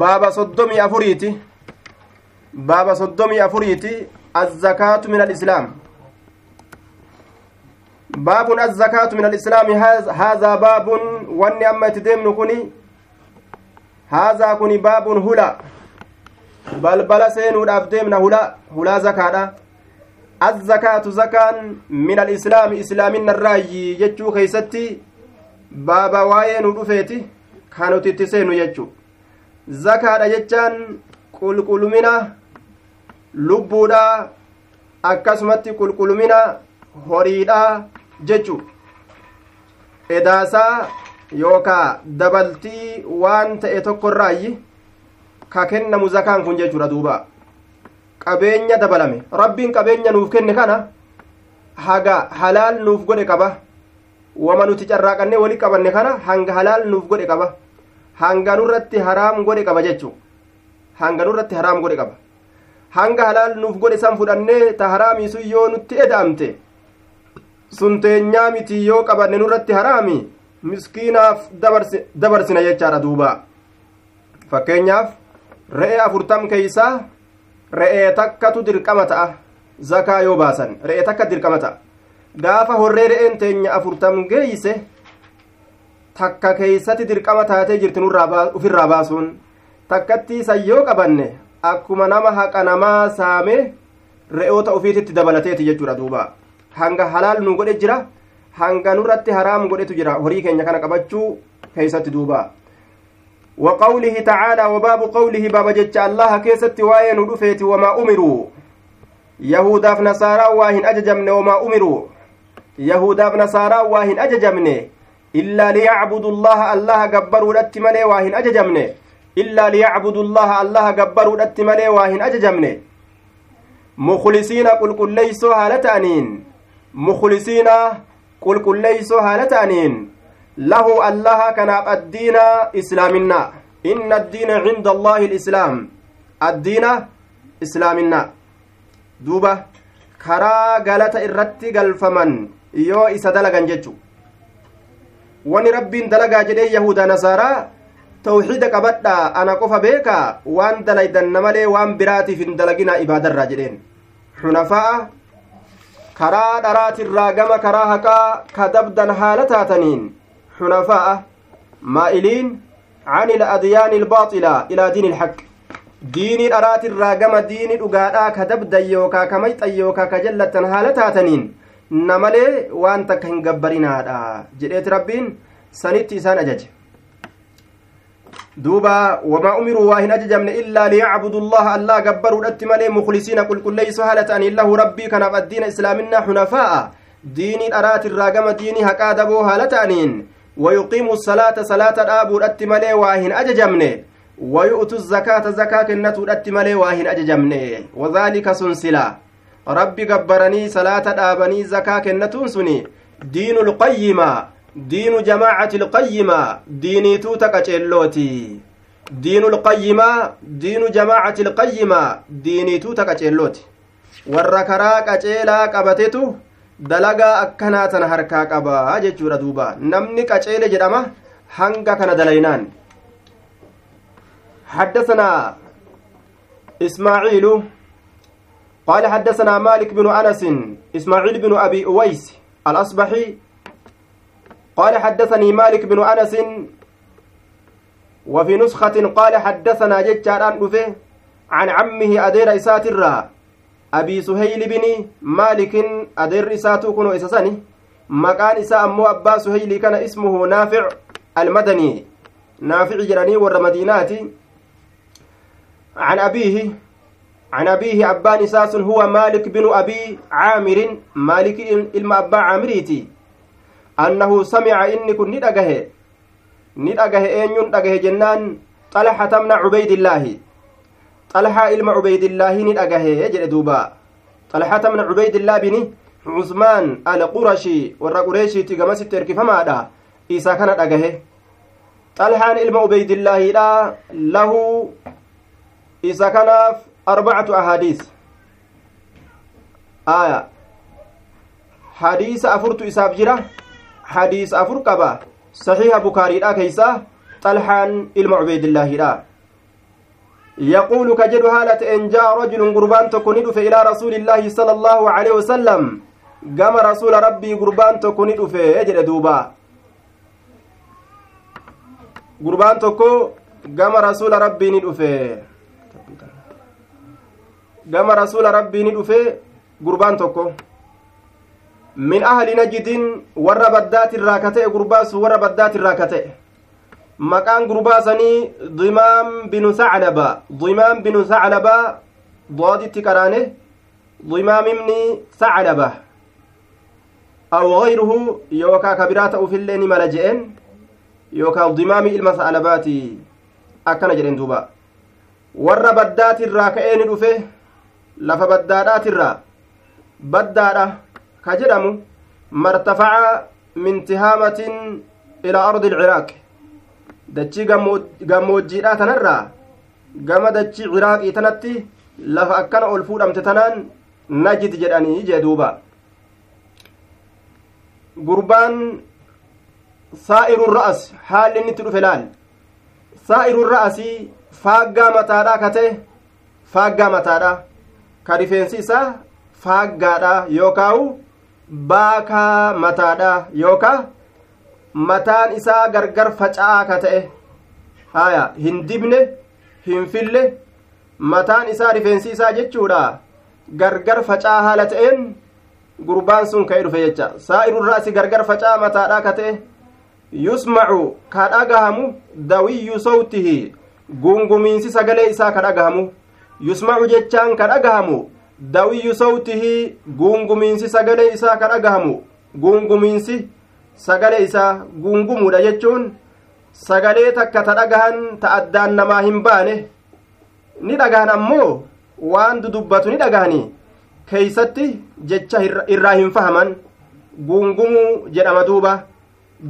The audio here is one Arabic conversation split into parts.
baaba soddomii afuriiti baaba soddomii afuriiti azzakaatu min alislaam baabun azzakaatu min alislaami haazaa baabun wanni amma itti deemnu kuni haazaa kuni baabun hula balbala seenuudhaaf deemna hula hulaa zakaadha azzakaatu zakaan min alislaami islaaminna irraayyi jechuu keeysatti baaba waa'ee nu dhufeeti kan nuti itti seenu jechuu zakaadha jechaan qulqullumina lubbuudha akkasumatti qulqullumina horiidha jechu edaasaa yookaa dabaltii waan ta'e tokkorraayi ka kennamu zakaan kun jechuudha duuba qabeenya dabalame rabbiin qabeenya nuuf kenne kana haga halaal nuuf godhe qaba wama nuti carraaqannee wali qabanne kana hanga halaal nuuf godhe qaba hanga nurratti haraam godhe qaba jechu hanga nurratti haraam godhe qaba. Hanga halaal nuuf godhe san fudhannee ta haraamii sun yoo nutti eda'amte sun teenyaa miti yoo qabanne nurratti haraami miskiinaaf dabarsina jechaadha duuba. Fakkeenyaaf re'ee afurtam keeysaa re'ee takkatu dirqama ta'a zakaa yoo baasan re'ee takka dirqama ta'a. Gaafa horree re'een teenya afurtam geeyse takka keeysatti dirqama taatee jirti ufirraa baasuun takkatti isan yoo qabanne akkuma nama haqa namaa saame re'oota ufiititti dabalateeti jechuudha duuba hanga halaal nu godhe jira hanga nurratti haraam godhetu jira horii keenya kana qabachuu keeysatti duuba وقوله تعالى وباب قوله باب جج الله كيست واين دفيت وما أمروا يهودا في نصارى واهن أججمن وما أمروا يهودا في نصارى واهن أججمن إلا ليعبدوا الله الله جبروا الاتمنى واهن أججمن إلا ليعبدوا الله الله جبروا الاتمنى واهن أججمن مخلصين قل قل ليسوا هالتانين مخلصين قل قل ليسوا هالتانين له الله كان الدين إسلامنا. إن الدين عند الله الإسلام. الدين إسلامنا. دوبة galata irratti galfaman yoo isa dalagan jechu wani rabbiin dalagaa jedhee yahuda nasaaraa tawxiida qabadhaa ana qofa beekaa waan dalaydanna malee waan biraatiif hin dalaginaa ibaadarraa jedheen xunafaa'a karaa dharaatirraa gama karaa haqaa ka dabdan haala taataniin xunafaa'a maa'iliin عن الأديان الباطلة إلى دين الحق diinii dharaatirraa gama diinii dhugaadhaa ka dabdan yookaa ka mayxan yookaa ka namalee waan takka hin gabbarinaadha jedheeti rabbiin sanitti isaan ajaje duuba wamaa umiruu waa hin ajajamne illaa liyacbudu llaha allaa gabbaruudhatti malee muklisiina qulqulleeysu haala ta'aniin lahu rabbii kanaaf addiina islaaminaa xunafaa'a diinii dharaatirraa gama diinii haqaa daboo haala ta'aniin wayuqiimu salaata salaata dhaabuudhatti malee waa hin ajajamne ويؤتوا الزكاة زكاة كنتو دت مالي واهن أججمني وذلك سنسلا ربي قبرني صلاة دابني زكاة كنتون سني دين القيمة دين جماعة القيمة ديني توتك أجلوتي دين القيمة دين جماعة القيمة ديني توتك أجلوتي warra qaceelaa qabatetu dalagaa akkanaa tana harkaa qaba jechuudha duuba namni qaceele jedhama hanga kana dalaynaan حدثنا إسماعيل قال حدثنا مالك بن أنس إسماعيل بن أبي أويس الأصبحي. قال حدثني مالك بن أنس وفي نسخة قال حدثنا ججاران رفه عن عمه أدير إساتر أبي سهيل بن مالك أدير إساتو كنو إساساني مكان إساء أمو أبا سهيل كان اسمه نافع المدني. نافع جراني ور مديناتي عن أبيه عن أبيه أبان إساس هو مالك بن أبي عامر مالك إلما أبا عامريتي أنه سمع إني كن ندقه ندقه أين ندقه جنان طلحة من عبيد الله. طلحة إلما عبيد الله ندقه يجل دوبا. طلحة من عبيد الله بن عثمان القرشي ورا قريشي تقمس التركي فما دا إيسا كان دقه طلحة إلما عبيد الله له isa kanaaf arbacatu ahaadiis aya hadiisa afurtu isaaf jira hadiisa afur qaba saxiiha bukaariidha keeysa xalhaan ilma cubeydillaahiidha يقول كجد هالة إن جاء رجل قربان تكون إلى رسول الله صلى الله عليه وسلم قام رسول ربي قربان تكون أجل دوبا قربان تكو قام رسول ربي ندفه قام رسول ربي ندفه قربان تكو min ahli najidin warra baddaati irraa ka ta'e gurbaasu warra baddaati irraa ka ta'e maqaan gurbaasanii dimaam binu saclaba dimaam binu saclaba dooditti qaraane dimaam ibni saclaba aw gayruhu yookaa ka biraa ta'uufillee ni mala je'en yookaa dimaami ilma saclabaati akkana jedhen duuba warra baddaati irraa ka'ee ni dhufe lafa baddaadhaatirraa baddaadha ka jedhamu martafaca min tihaamatin ilaa ardi ilciraaq dachii gammoojjiidha tanarraa gama dachii ciraaqii tanatti lafa akkana ol fuudhamte tanaan najid jedhanii jee duuba gurbaan saa'iru ra'as haalli inni itti dhufe laal saa'iru ra'asii faaggaa mataadha ka ta'e faaggaa mataadha ka rifeensi isaa faaggaadha yookaawu? Baakaa mataadha yookaa? Mataan isaa gargar faca'aa ka ta'e. Haya hin dibne hin fille. Mataan isaa rifeensi isaa jechuudha gargar faca'aa haala ta'een gurbaan sun ka'e dhufe jecha. Saa'irurraasi gargar faca'aa mataadha ka ta'e. Yusmacu ka dhagahamu dawiyyu sawtihi. Gungumiinsi sagalee isaa ka dhagahamu yusmacu jechaan ka dhagahamu dawiyyu sawtihi gungumiinsi sagalee isaa ka dhagahamu gungumiinsi sagalee isaa gungumuudha jechuun sagalee takka ta dhagahan ta addaan namaa hin baane ni dhagahan ammoo waan dudubbatu ni dhagahanii keeysatti jecha irraa hin fahaman gungumuu jedhama duuba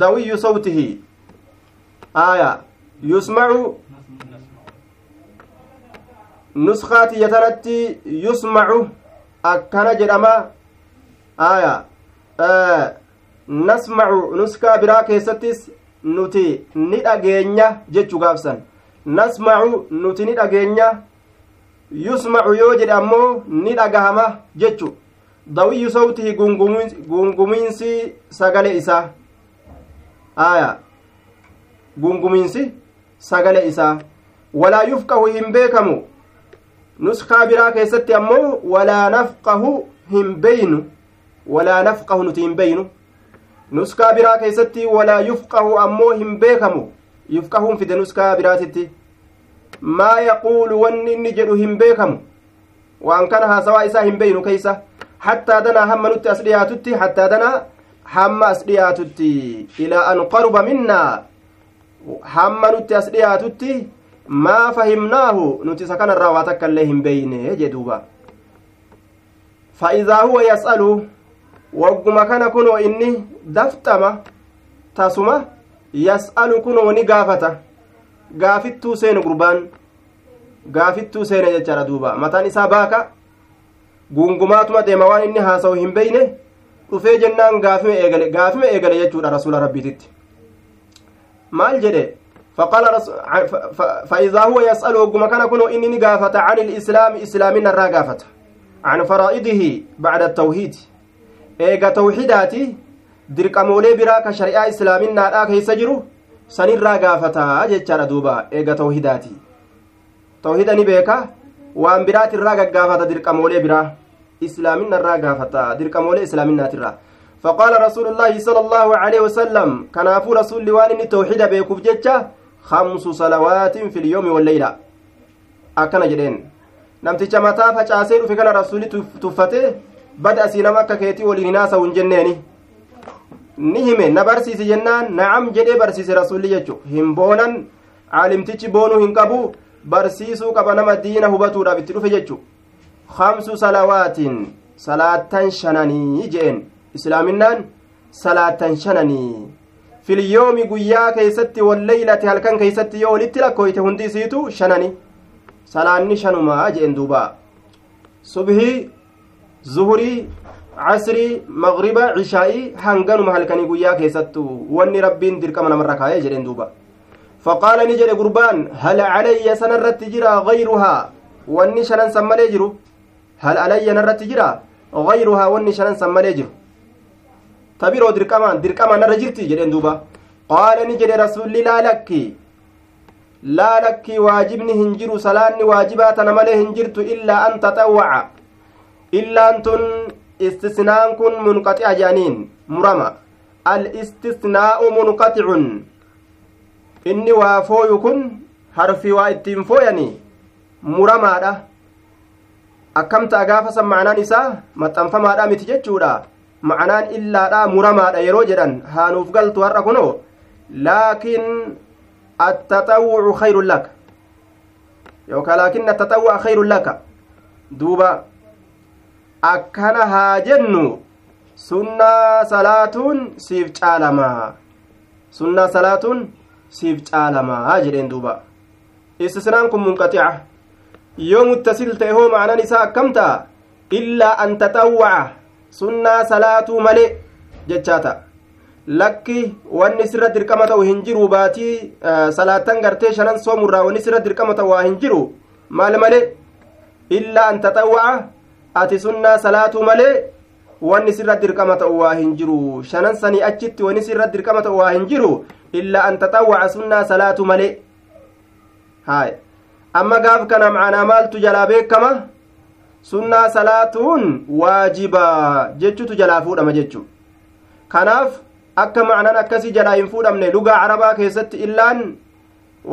dawiyyu sawtihi aya yusmacu nuskaatiyya tanatti yusmacu akkana jedhama aya nasmacu nuskaa biraa keessattis nuti ni dhageenya jechuu gaafsan nasmacu nuti ni dhageenya yusmacu yoo jedhe ammoo ni dhagahama jechu dawiyyu sawtihi gungumiinsi sagale isaa aya gungumiinsi sagale isaa walaa yufqahu hin beekamu nuskaa biraa keessatti ammoo walaa nafqahu hin beynu walaa nafqahu nuti hin beynu nuskaa biraa keessatti walaa yufqahu ammoo hin beekamu yufqahuun fide nuskaa biraatitti maa yaquulu wanni inni jedhu hin beekamu waan kana haasawaa isaa hin beynu keeysa hattaa danaa hamma nutti as dhiyaatutti hattaa danaa hamma as dhiyaatutti ilaa an qaruba minnaa hamma nutti as dhiyaatutti takka illee hin beeyne jee duuba fa'idaa huwa yas'alu wagguma kana kunoo inni dafxama tasuma yas'alu kunoo ni gaafata gaafittuu seenu gurbaan gaafittuu seene jechaadha duuba mataan isaa baaka gungumaatuma deema waan inni haasa'u hin beyne dhufee jennaan gaafime eegale gaafime eegale jechuudha rasuula rabbiititti maal jedhe فقال. فإذا هو يسأل وقم كان كنو إني نقافة عن الإسلام إسلامنا الراقافة عن فرائضه بعد التوحيد إيقا توحيداتي dirqamoolee biraa ka shari'aa islaaminaadhaa keessa jiru sanirraa gaafataa jechaadha duuba eega tawhidaati tawhida ni beeka waan biraatirraa gaggaafata dirqamoolee biraa islaaminarraa gaafata dirqamoolee islaaminaatirraa فقال رسول الله صلى الله عليه وسلم كنافو رسول وان توحيد بيكوف جتشا hamsu salawaatiin filiyoomi wallayla akkana jedheen namticha mataa facaasee dhufe kana rasuuli tuffatee bada asii nama akka keetii waliin hinaasa'u hin jenneeni ni hime na barsiisi jennaan nacam jedhee barsiise rasuulli jechu hin boonan caalimtichi boonuu hin qabu barsiisuu qaba nama diina hubatuudhaaf itti dhufe jechu hamsu salawaatiin salaattan shananii jeen islaaminaan salaattan shananii filyoomi guyyaa keeysatti walleeylati halkan keeysatti yoo walitti lakkooyte hundi isiitu shanani salaanni shanumaa jeen duuba subhii zuhurii casrii magriba cishaa'ii hanganuma halkanii guyyaa keessattu wanni rabbiin dirqama namarra kaayee jedheen duuba faqaala ni jedhe gurbaan hal calayya sanarratti jira gayruhaa wanni shanan san malee jiru hal alayya narratti jira gayruhaa wanni shanan san malee jiru ta biroo dirqamaan dirqamaan narra jirti jedheen duuba. Qaala ni jedhe rasulli laa lakki laa lakki waajibni hin jiru salaanni waajibaa tana malee hin jirtu illaa an taxawwaca illaan tun istisnaan kun munqaxi'a jedhaniin murama. Al istisnaa'u munqaxicun inni waa fooyu kun harfi waa ittiin fooyani muramaadha. Akkam ta'a gaafa san ma'anaan isaa maxxanfamaadha miti jechuudha ma'anaan illaadha muramaadha yeroo jedhan haanuuf galtu har'a kunoo laakiin attaxawwucu khayrun laka yookaan laakiin attaxawwuca khayrun laka duuba akkana haa jennu sunnaa salaatuun siif caalamaa sunnaa salaatuun siif caalamaa jedheen duuba istisnaan kun munqaxica yoo muttasil ta'e hoo ma'anaan isaa akkam ta'a illaa an taxawwaca sunnaa salaatuu malee jechaa ta'a lakki wanni sirra dirqama ta'u hin jiru baatii salaatan gartee shanan soomurraa wanni sirra dirqama ta'u waa hin jiru maal malee illaa an taxawwaca ati sunnaa salaatuu malee wanni sirra dirqama ta'u waa hin jiru shanan sanii achitti wanni sirra dirqama ta'u waa hin jiru illaa an taxawwaca sunnaa salaatuu malee haay amma gaaf kana macanaa maaltu jalaa beekama sunnaa salaatuun waajibaa jechutu jalaa fuudhama jechu kanaaf akka macnaan akkasii jalaa hin fuudhamne lugaa carabaa keessatti illaan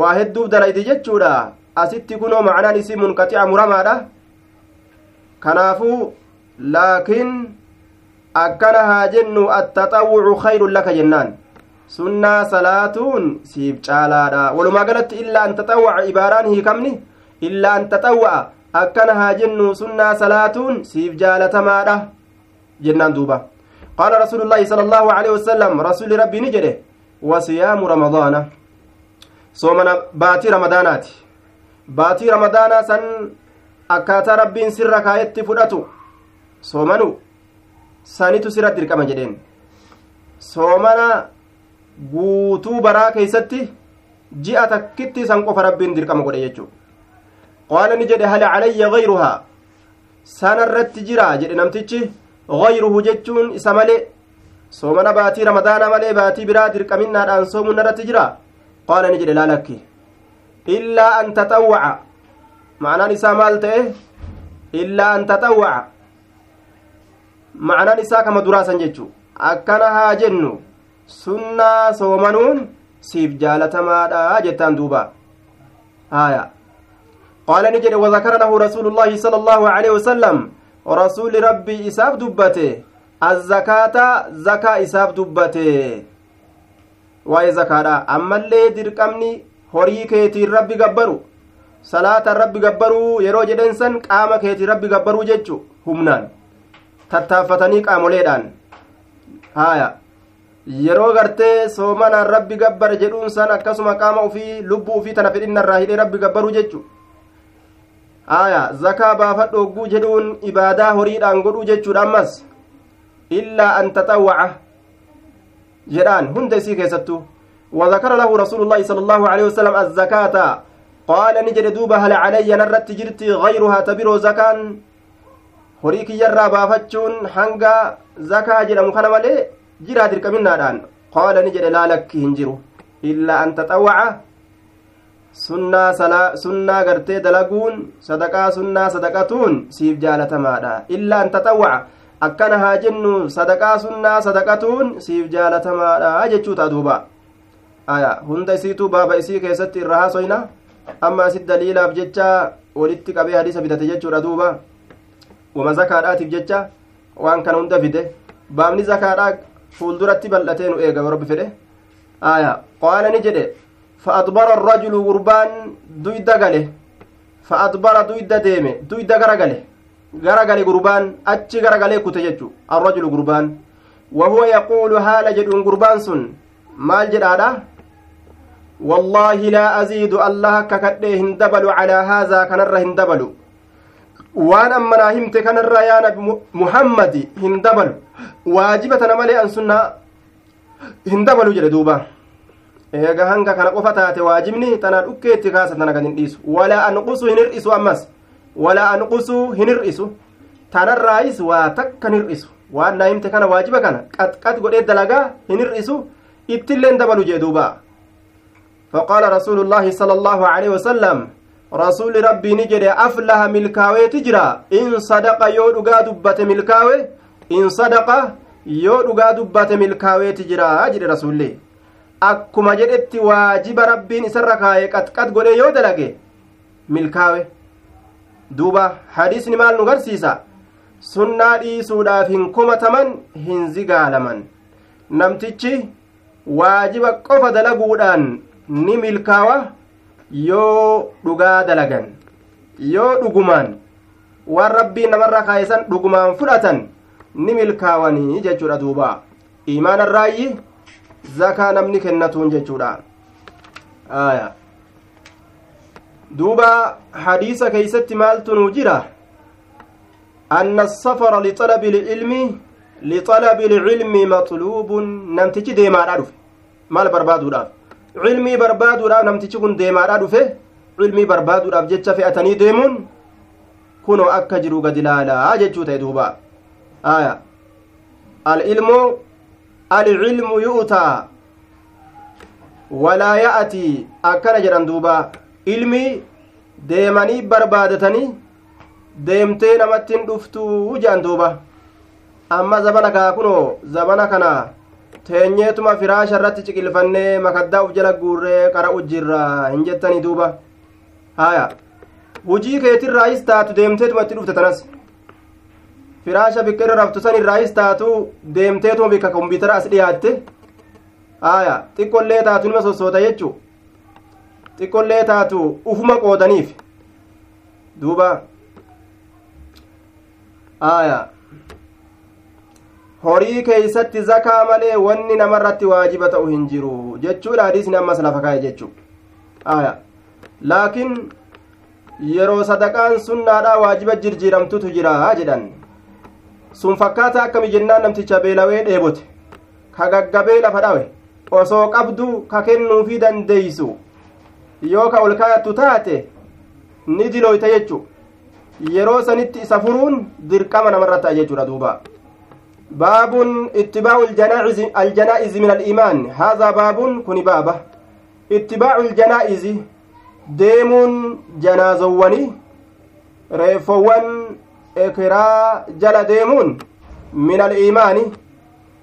waa hedduuf dalayti jechuudha asitti kunoo macnaan isii munqaxica muramaadha kanaafuu laakiin akkana haa jennu attaxawwucu khayrun laka jennaan sunnaa salaatuun siif caalaadha walumaa galatti illaa an taxawwaca ibaaraan hiikamni illaa an taxawwa'a akkana haa jennu sunnaa salaatuun siif jaalatamaadha jennaan duuba qaala rasuulu llaahi sala allaahu aleyhi wasalam rasuli rabbii ni jedhe wasiyaamu ramadaana soomana baatii ramadaanaati baatii ramadaanaa san akkaataa rabbiin sirra kaayetti fudhatu soomanu sanitu sirra dirqama jedheen soomana guutuu baraa keeysatti ji'a takkitti san qofa rabbiin dirqama godhe jechuu hal calayya gayruhaa sana irratti jira jedhe namtichi gayruhu jechuun isa malee soomana baatii ramadaana malee baatii biraa dirqaminnaadhaan soomuun irratti jira qaala ni jedhe laa lakki illaa an taxawwaca ma'anaan isaa maal ta'e illaa an taxawwaca ma'anaan isaa kama duraasan jechuu akkana haa jennu sunnaa soomanuun siif jaalatamaadha jettaan duuba haya ni jedhe wadakara lahu rasuulu llaahi sala allaahu aleyhi wasalam rasuuli rabbii isaaf dubbate azzakaata zakaa isaaf dubbate waa'ee zakaadha ammallee dirqamni horii keetiin rabbi gabbaru salaatan rabbi gabbaruu yeroo jedhen san qaama keetiin rabbi gabbaruu jechu humnaan tattaaffatanii qaamoleedhaan haya yeroo gartee soomanaan rabbi gabbar jedhuun san akkasuma qaama ufii lubbuu ufii tana fedhinnarraa hidhee rabbi gabbaruu jechu aya zakaa baafadhu hogguu jedhuun ibaadaa horiidhaan godhuu jechuudha ammas illaa an taxawwaca jedhaan hunda isii keessattu وذكر له رسول الله صلى الله عليه وسلم الزكاة قال نجد دوبا هل علي نرت جرتي غيرها تبرو زكاة horii kiyyarraa baafachuun hanga zakaa jedhamu kana malee jiraa dirqaminnaadhaan qaala ni jedhe laa lakki hin jiru illaa an taxawwaca sunnaa gartee dalaguun sadaqaa sunnaa sadaqatuun siif jaalatamaadha illaa an taxawwaca akkana haa jennu sadaqaa sunnaa sadaqatuun siif jaalatamaadha jechuu ta'a duuba aya hunda isiitu baaba isii keessatti irra haasoyna amma asit daliilaaf jecha walitti qabee hadiisa bitate jechuudha duuba wama zakaadhaatiif jecha waan kana hunda fide baabni zakaadhaa fuulduratti bal'atee eega rabbi fedhe aya qaala ni jedhe فأدبر الرجل غربان دويدا غله فأدبر دويدا ديمه دويدا غرغله غرغله غربان أتشي غرغله كتججو. الرجل غربان. وهو يقول هال جدون غربان سن؟ مال جدادا والله لا أزيد الله ككده هندبل على هذا كنره هندبل waan ammanaa himte kanarraa yaa nabi muhammadi hin dabalu an hin dabalu jedhe duuba eega hanga kana qofa taate waajibni tana dhukkeetti kaasa tana gad hin dhiisu walaa anqusu hin hir'isu ammas walaa anqusu hin hir'isu tanarraayis waa takka hin hir'isu waan naa himte kana waajiba kana qaxqat godhee dalagaa hin hir'isu ittilleen dabalu jee duuba faqaala rasuulu sala allaahu aleyhi wasalam rasuuli rabbii jedhe aflaha milkaaweeti jira in sadaqa yoo dhugaa dubbate milkaawe in sadaqa yoo dhugaa dubbate milkaaweeti jira jedhe rasuulli akkuma jedhetti waajiba rabbiin isarra kaaye qaxqat godhe yoo dalage milkaawe. Duuba hadiisni maal nu garsiisa? Sunnaa dhiisuudhaaf hin komataman hin zigaalaman. Namtichi waajiba qofa dalaguudhaan ni milkaawa yoo dhugaa dalagan yoo dhugumaan waan rabbiin namarra kaayisan dhugumaan fudhatan ni milkaawanii jechuudha duuba. Imaanarraayyi zakaa namni kennatuun jechuudha aya duuba hadiisa keeysatti maaltu nuu jira anna asafara lixalabi ilcilmi lixalabi ilcilmi maxluubun namtichi deemaadha dhufe maal barbaaduudhaaf cilmii barbaaduudhaaf namtichi kun deemaadha dhufe cilmii barbaaduudhaaf jecha fe'atanii deemuun kunoo akka jiru gad ilaalaa jechuu ta'e duuba aya alilmu alcilmu yu'taa walaa ya'atii akkana jedhan duuba. Ilmii deemanii barbaadatanii deemtee namattiin dhuftuu jedhan duuba. Amma zabana kaa kunoo zabana kana teenyeetuma firaasha irratti ciqilfannee makaddaa uf jala guurree qara'u jirra hin jettanii duuba. Haya hujii keetirraayis taatu deemteetuma itti dhufte firaasha bikka irra raftu san irraayis taatu deemteetuma bikka kompiitara as dhiyaatte haya xiqqollee taatu nima sossoota jechuu xiqqollee taatu ufuma qoodaniif duuba haya horii keeysatti zakaa malee wanni namarratti waajiba ta'u hin jiru jechuudha hadiisni ammas lafa kaa'e jechuu aya laakiin yeroo sadaqaan sunnaadha waajiba jirjiiramtutu jira jedhan sun fakkaata akkami jennaan namticha beelawee dheebote. Ka gaggabee lafa dhawe. Osoo qabdu ka kennuufi dandeeysu. Yoo ka ol kaayattu taate ni dilooyta jechu yeroo sanitti isa furuun dirqama namarra ta'a jechuudha duuba. Baabun ittibaacu aljanaa'izi min aliimaan haadhaa baabun kuni baaba. Ittibaacu aljanaa'izi deemuun janaazowwanii reeffowwan ريفوان إكرا جل ديمون من الإيمان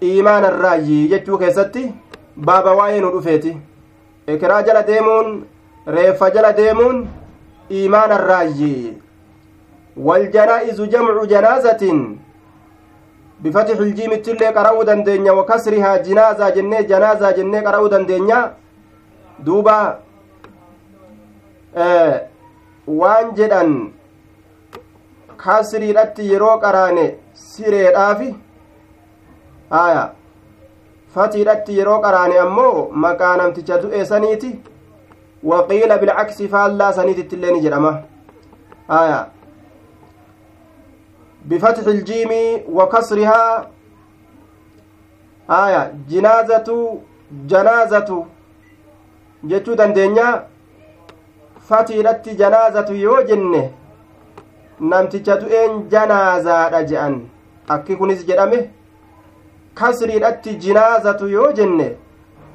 إيمان الراجي جتشو كيستي بابا واين رفيتي إكرا جل ديمون ريف جل ديمون إيمان الراجي والجنائز جمع جنازة بفتح الجيم تلي قرأوا دندنيا وكسرها جنازة جنة جنازة جنة قرأوا دندنيا دوبا آه waan jedhan kasriidhatti yeroo qaraane sireedhaafi haya fatiidhatti yeroo qaraane ammoo maqaa namticha du'e saniiti waqiila bilcaksi faallaa saniititti illee ni jedhama haya بفتح الجيم وكسرها آية جنازة جنازة جتو دندنيا fatiidhatti janaazatu yoo jenne namticha du'een janaazaadha je'an. Akki kunis jedhame kasriidhatti jinaazatu yoo jenne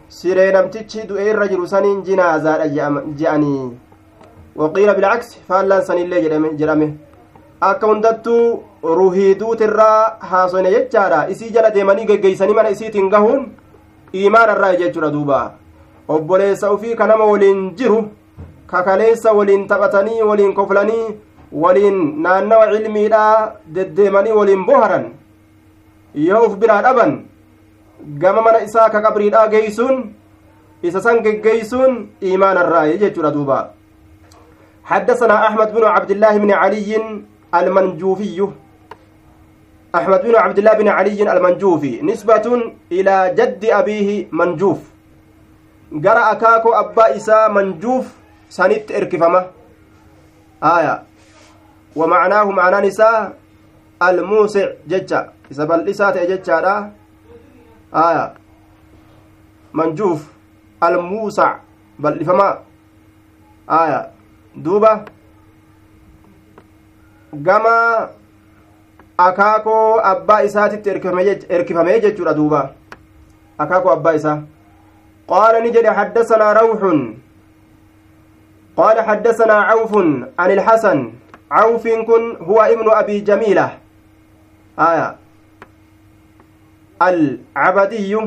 siree namtichi du'e irra jiru saniin jinaazaadha je'anii. Waqiila bilcaks faallaan sanillee jedhame akka hundattuu ruhiiduutirraa haasoyne jechaadha. Isii jala deemanii geggeeysanii mana isiitiin gahuun iimaanarraa jechuudha duuba. Obboleessa ufii kanama waliin jiru kakaleessa waliin taphatanii waliin koflanii waliin naannawa cilmiidhaa deddeemanii waliin boharan yoo uf biraa dhaban gama mana isaa ka qabriidhaa geeysuun isa san geggeeysuun iimaanarraa jechuudha duuba حدثنا أحمد بن عبد الله بن علي المنجوفي أحمد بن عبد الله بن علي المنجوفي نسبة إلى جد أبيه منجوف قرأ كاكو أبا إسا منجوف سنت إركفمة آية ومعناه معنى نساء الموسع ججة إذا بل إسات ججة آية منجوف almuusac bal'ifamaa aya duuba gama akaakoo abbaa isaatitti erkifamee jechuudha duuba akaakoo abbaa isaa qaala ni jedhe حدثنا روح قال حدثنا عوف عن الحسن عوف كن هو ابن أبي جميلة. آية. العبدي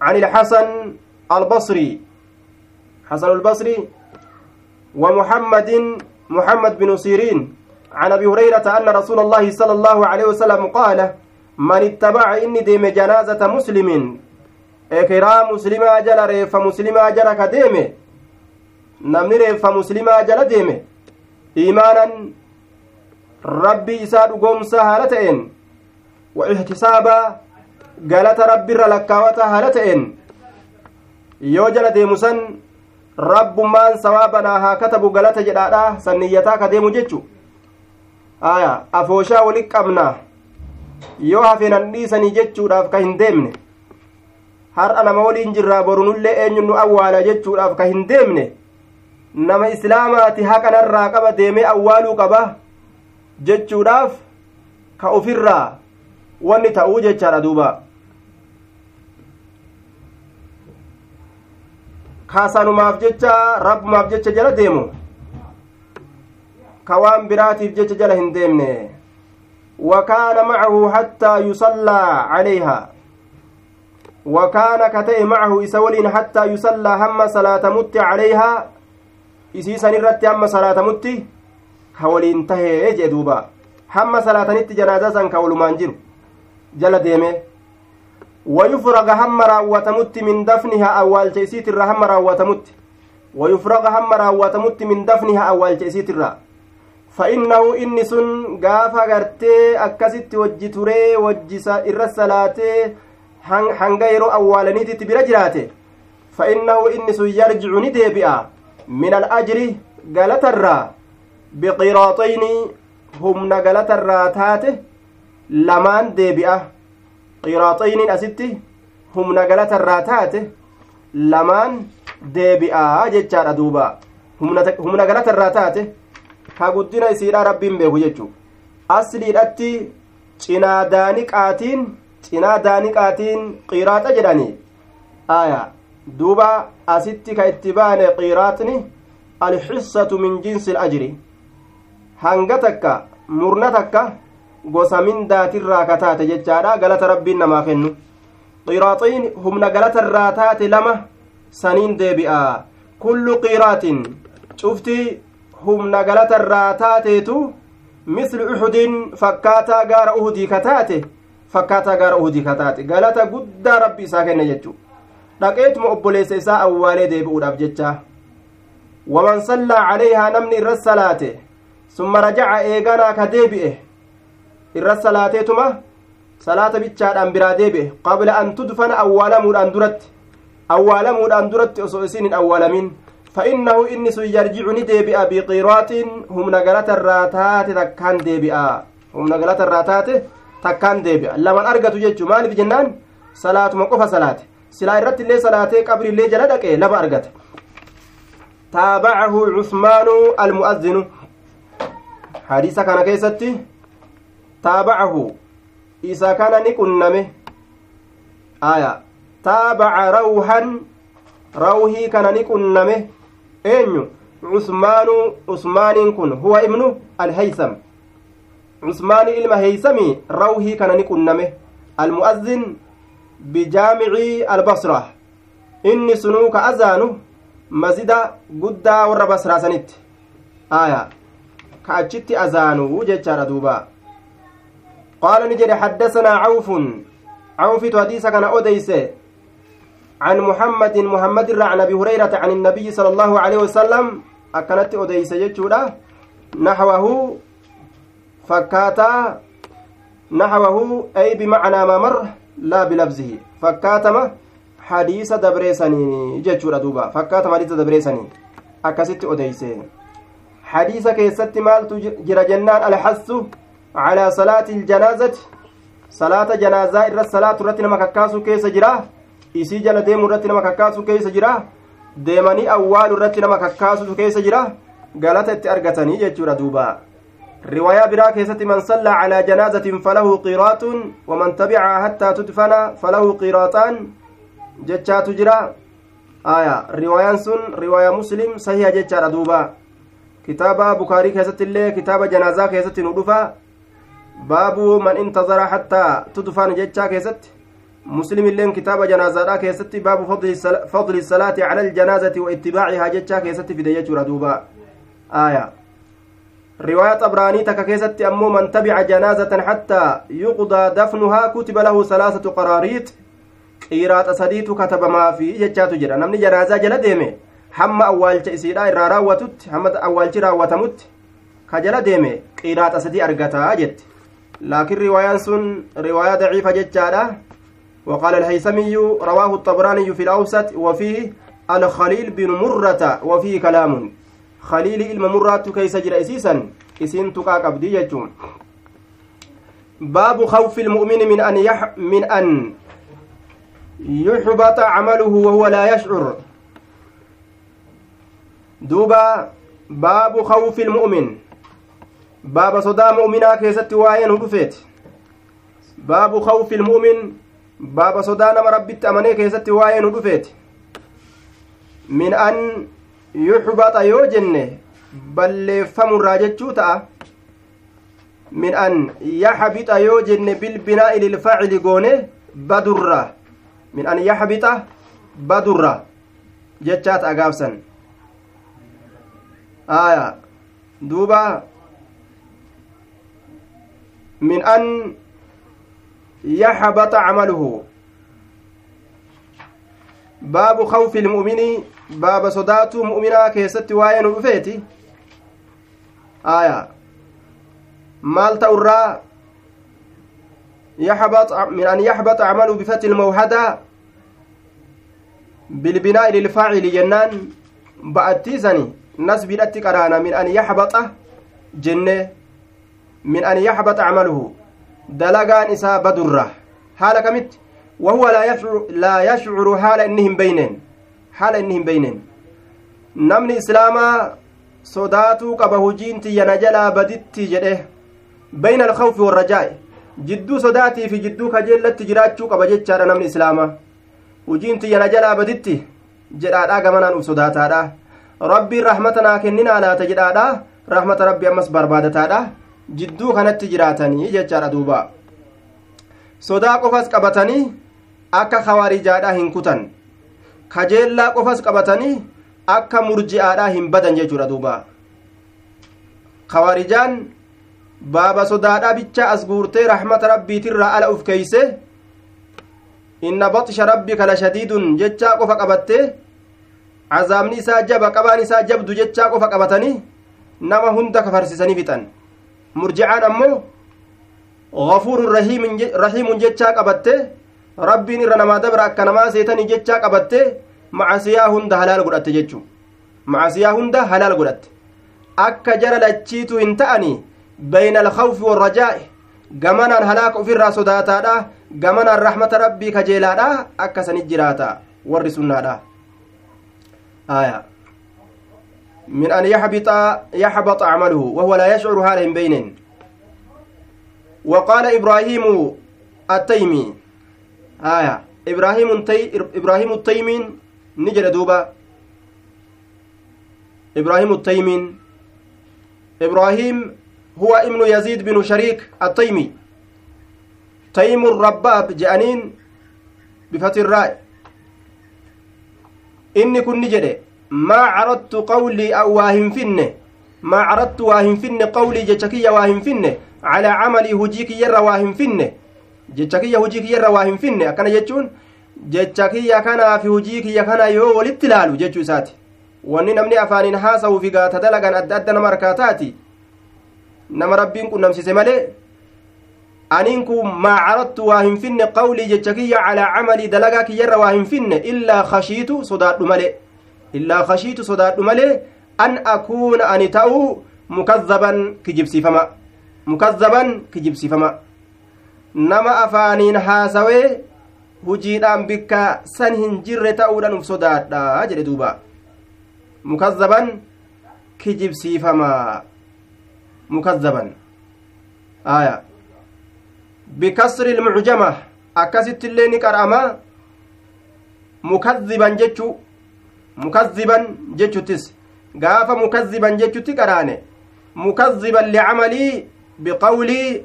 عن الحسن البصري. حسن البصري ومحمد محمد بن سيرين. عن أبي هريرة أن رسول الله صلى الله عليه وسلم قال من اتبع إني ديم جنازة مسلم. اكرا مسلما جل ريف مسلما جل كديم. نمني ريف مسلما iimaanan rabbii isaa dhugoomsa haala ta'een wa ihtisaabaa galata rabbiirra lakkaawata haala ta'een yoo jala deemu san rabbummaan sawaabanaa haa katabu galata jedhaadha sanniyyataa ka deemu jechu. Aya afooshaa walit qabna yoo hafeenan dhiisanii jechuudhaaf ka hin deemne har'a nama waliin jirraa borunullee eenyun nu awwaala jechuudhaaf ka hin deemne nama islaamaati haqanarraa qaba deemee awwaaluu qaba jechuudhaaf ka ufirraa wanni ta'uu jechaadha duuba kaasanumaaf jecha rabbumaaf jecha jala deemu ka waan biraatiif jecha jala hin deemne wakaana macahu hattaa yusallaa calayha wakaana ka ta'e macahu isa waliin hattaa yusallaa hamma salaatamutti calayhaa isiisan irratti hamma salaatamutti ka waliin tahee jee duuba. Hamma salaatanitti janaazaa san ka walumaan jiru. Jala deeme. Wayufraga hamma raawwatamutti min dafniha awwaalcha isiitirra hamma raawwatamutti. Wayufraga hamma raawwatamutti min dafniha awwaalcha isiitirra. Fa'innahu inni sun gaafa gartee akkasitti wajji turee wajjisa irra salaatee hanga yeroo awwaalaniititti bira jiraate. Fa'innahu inni sun yarjicu ni deebi'a. min alajri galatarraa biqiraaxaynii humna galatarraa taate lamaan deebi'a qiraaxayniin asitti humna galatarraa taate lamaan deebi'aa jechaadha duuba humna galatarraa taate ka guddina isiidha rabbiin beeku jechuu asliidhatti cinaa daaniqaatiin cinaa daaniqaatiin qiraaxa jedhanii aayaa duuba asitti ka itti baane qiraaxni alxissatu min jinsi alajri. Hanga takka murna takka gosa mindaatirraa kataate jechaadha galata rabbiin namaa kennu. Qiraaxiin humna galatarraa taate lama saniin deebi'a. Kullu qiraatin cufti humna galatarraa taateetu mislu uxudin fakkaataa gaara uhudii kataate fakkaataa gaara uhudii kataate galata guddaa rabbi isaa kenne jechu dhaqeetuma obboleessa isaa awwaalee deebi'uudhaaf jecha waman sallaa calayhaa namni irra salaate summa rajaca eeganaa ka deebi'e irra salaateetuma salaata bichaadhaan biraa deebi'e qabla an tudfana awwaalamuudhaan duratti awwaalamuudhaan duratti osoo isin hin awwaalamin فإنه إني سيرجع نديبئ بقيرات هم نقلت الراتات تكان ديبئ هم نقلت الراتات تكان ديبئ لمن أرقت جيتشو مالف جنان صلاة مقفى صلاة silaa irratti illee salaatee qabri illee jala dhaqe laba argata taabacahu cusmaanu almu'azzinu. Hadiisa kana keessatti taabacahu isa kana ni qunname. Aya taabaca rawhan rawhii kana ni qunname. Eenyu? Cusmaanu cusmaaniin kun huwa ibnu alheysam cusmaani ilma heeysamii rawhii kana ni qunname. Almu'azzin sunuu ka azaanu masjida guddaa warra basraasanitti aya ka achitti azaanu jechaadha duuba qaala ni jedhe xaddasanaa cawfun cawfitu hadiisa kana odeyse عن محمد محمد عن ابي هريره عن النبي صلى الله عليه وسلم اكنت اوديس جچودا نحوه فكاتا نحوه اي بمعنى ما مر لا بلفظه. فكاتما حديث دبريسني جچودا دوبا. فكاتما حديث دبريسني. اكست اوديس حديث كيست مالت جرى جنان الحث على صلاة الجنازة. صلاة جنازة إر الصلاة رتنا مكاكاسو كيس جراه isii jala deemu irratti nama kakkaasuu keessa jira deemanii awwaalu irratti nama kakkaasutu keessa jira galata itti argatanii jechuudha duuba biraa keessatti man sallaa calaa janaazatin falahu qiraatun waman tabicahaa hattaa tudfana falahu qiraaxaan jechaatu jira aya riwaayaan sun riwaayaa muslim sahiha jechaadha duuba kitaaba bukaarii keessatti illee kitaaba janaazaa keessatti nu dhufa baabu man intazara hattaa tudfana jechaa keessatti مسلم اللين كتاب جنازة كيستي باب فضل فضل الصلاة على الجنازة واتباعها جتشا كيستي في دوبا آية رواية طبراني تك كيستي أمو من تبع جنازة حتى يقضى دفنها كتب له ثلاثة قراريط قيرات سديت كتب ما في جتشا تجرى نمني جنازة جل ديمي. awwaalcha isiidha irraa raawwatutti hamma awwaalchi raawwatamutti ka jala deeme qiiraata sadii argataa jette laakiin riwaayaan sun riwaayaa daciifa jechaadha وقال الهيثمي رواه الطبراني في الأوسط. وفيه الخليل بن مرة. وفيه كلام. خليل الممرة كيس جرى إسيسا إسين تقاك أبدي يجون باب خوف المؤمن من أن يح من أن يحبط عمله وهو لا يشعر دوبا باب خوف المؤمن باب صدى مؤمنا كيست واين هدفت باب خوف المؤمن baaba sodaa nama rabbitti amanee keessatti waa'ee nu dhufeeti min an yuxbaxa yoo jenne balleeffamurraa jechuu ta'a min an yaxbixa yoo jenne bilbinaa'i lilfaacili goone badurra min an yaxbixa badurra jechaa ta'a gaabsan aya duuba min an يحبط عمله باب باب صدات مؤمنا كيست واين رفيتي آية مال تورا يحبط من أن يحبط عمله بفتح الموحدة بالبناء للفاعل جنان بأتيزني نسب الاتقرانا من أن يحبط جنة من أن يحبط عمله dalagaan isaa badurra. Haala kamitti? Wahuwa laa yashcuru haala inni hin beyneen. Haala inni hin beyneen namni islaamaa sodaatuu qaba hujiin tiyyana jalaa baditti jedhe bayna alkhawfi warrajaa'i jidduu sodaatii fi jidduu kajeellatti jiraachuu qaba jechaadha namni islaamaa hujiin tiyyana jalaa baditti jedhaadha gamanaan uf sodaataadha rabbiin rahmata naa kenninaa laata jedhaadha rahmata rabbi ammas barbaadataadha jidduu kanatti jiraatanii jechaadha duuba sodaa qofas qabatanii akka kawaarijaadhaa hin kutan kajeellaa qofas qabatanii akka murji'aadhaa hin badan jechuudha duuba kawaarijaan baaba sodaadhaa bicha as guurtee rahmata rabbiitirraa ala uf keeyse inna baxsha rabbika la shadiidun jechaa qofa qabattee cazaabni isaa jaba qabaan isaa jabdu jechaa qofa qabatanii nama hunda kafarsisanii fixan murjicaan ammoo gafuurun rahiimun jechaa qabatte rabbiin irra namaa dabra akka namaa seetanii jechaa qabatte macasiyaa hunda halaal godhatte jechuu macasiyaa hunda halaal godhatte akka jara lachiitu hin ta'ani bayna alkhawfi warrajaa'i gamanaan halaaka ufirraa sodaataadha gamanaan rahmata rabbii kajeelaadha akka sanit jiraata warri sunnaadha aya من أن يحبط يحبط عمله وهو لا يشعر هذا بين وقال إبراهيم التيمي آية إبراهيم التي إبراهيم التيمين نجد دوبا إبراهيم التيمين إبراهيم هو ابن يزيد بن شريك التيمي تيم الرباب جانين بفتح الراء إني كن نجده maa caradtu qawlii waa hin finne maa caradtu waa hin finne qawlii jecha kiyya waa hin finne calaa camalii hujii kiyyarra waa hin finne jecha kiyya hujii kiyyarra waa hin finne akkana jechuun jecha kiyya kanaa fi hujii kiyya kana yoo walitti ilaalu jechuu isaati wanni namni afaaniin haasa'uu fi gaata dalagan adda adda nama harkaataati nama rabbiin qunnamsise malee aniin kun maa caradtu waa hin finne qawlii jecha kiyya calaa camalii dalagaa kiyyarra waa hin finne illaa kashiitu sodaadhu malee illaa kashiitu sodaadhu malee an akuuna ani ta'uu mukazzaban kijibsiifama mukazzaban kijibsiifama nama afaaniin haasawee hujiidhaan bikka san hin jirre ta'uudhaan uf sodaadha jedhe duuba mukazzaban kijibsiifamaa mukazzaban aya bikasri ilmucjama akkasitti illee ni qar'ama mukazziban jechu mukazziban jechuttis gaafa mukazziban jechutti qaraane mukazziban licamalii biqawlii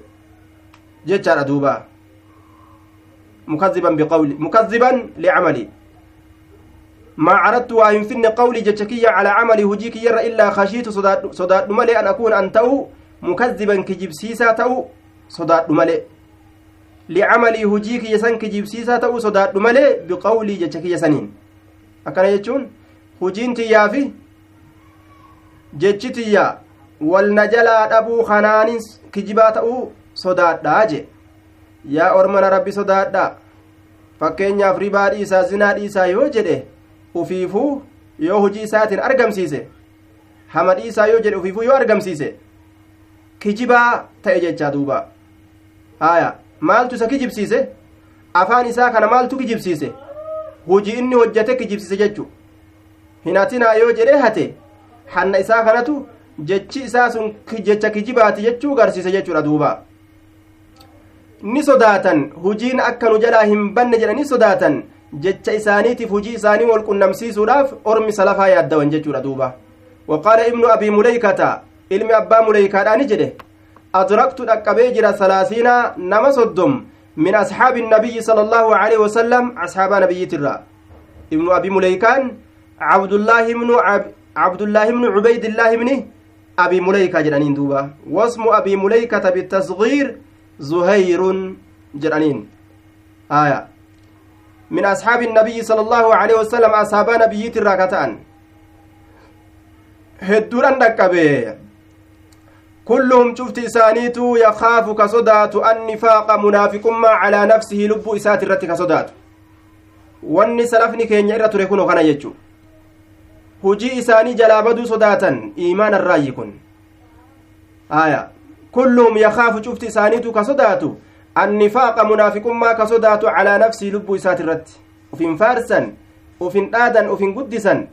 jechaadha duuba مكذبا بقولي مكذبا لعملي. ما عرضت وإن فن قولي جتكية على عملي هجيك يرى إلا خشيت صداد, صداد ملي أن أكون أن تأو مكذبا كجيب سيسا تأو صداد ملي لعملي هجيك يسن كجيب سيسا تأو صداد ملي بقولي جتكية سنين. أكنا يجون؟ هجين تيافي جتشتيا والنجلا أبو خنانس كجبا تأو صداد داجي yaa ormana rabbi sodaadha fakkeenyaaf ribaa dhiisaa zinaa dhiisaa yoo jedhe ufiifuu yoo hujii isaatiin argamsiise hama dhiisaa yoo jedhe ufiifuu yoo argamsiise kijibaa ta'e jechaa duuba haya maaltu isa kijibsiise afaan isaa kana maaltu kijibsiise hujii inni hojjate kijibsiise jechu hinatinaa yoo jedhe hate hanna isaa kanatu jechi isaa sun jecha kijibaati jechuu garsiise jechuudha duuba ni sodaatan hujiin akka nu jalaa hin banne jedhanii sodaatan jecha isaaniitiif hujii isaanii wal qunnamsiisuudhaaf ormi salafaa yaaddawan jechuudha duuba waqaala ibnu abii muleykata ilmi abbaa muleykaadhaani jedhe adraktu dhaqqabee jira salaasiina nama soddom min asxaabi innabiyyi sala allaahu aleyhi wasalam asxaabaa nabiyyitirra ibnu abii muleykaan cabdullaahi ibnu cabdullaahi ibnu cubaydillaahi ibni abii muleykaa jedhaniin duuba wasmu abii muleykata bitasgiir زهير جرانين. آية. من أصحاب النبي صلى الله عليه وسلم أصحاب نبي الراكتان هدوران دكبه كلهم شفت إسانيتو يخاف كصدات النفاق منافق ما على نفسه لب إسات الرت كصدات. wanni salafni keenya irra ture kunoo kana jechu hujii isaanii jalaa baduu sodaatan iimaan irraayyi kun aya كلهم يخاف شفت إسانيتو كصداتو النفاق منافقما كصداتو على نفسي لب إسات الرت وفين فارسا وفين آدا وفين قدسا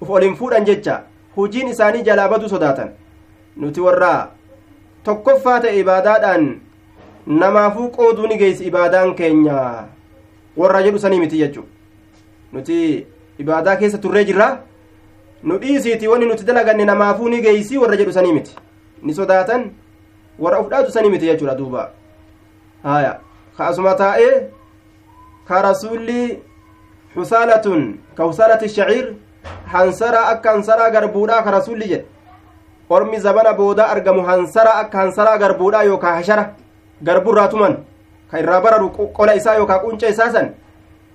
وفين فورا ججا warraa tokkoffaa ta'e ibaadaadhaan namaafuu qooduu ni geessi ibaadaan keenya warra jedhu sanii miti jechuu nuti ibaadaa keessa turree jirra nu dhiisiiti wanni nuti dalaganne namaafuu ni geessi warra jedhu sanii miti ni sodaatan warra uf dhaatu sanii miti jechuudha duuba haya ka asuma taa'ee ka rasuulli xusaalatun ka husaalati shaciir hansaraa akka hansaraa garbuudhaa ka rasuulli jedhe ormi zabana boodaa argamu hansaraa akka hansaraa garbuudhaa yookaa hashara garburraa tuman ka irraa bararu qola isaa yookaa qunca isaa san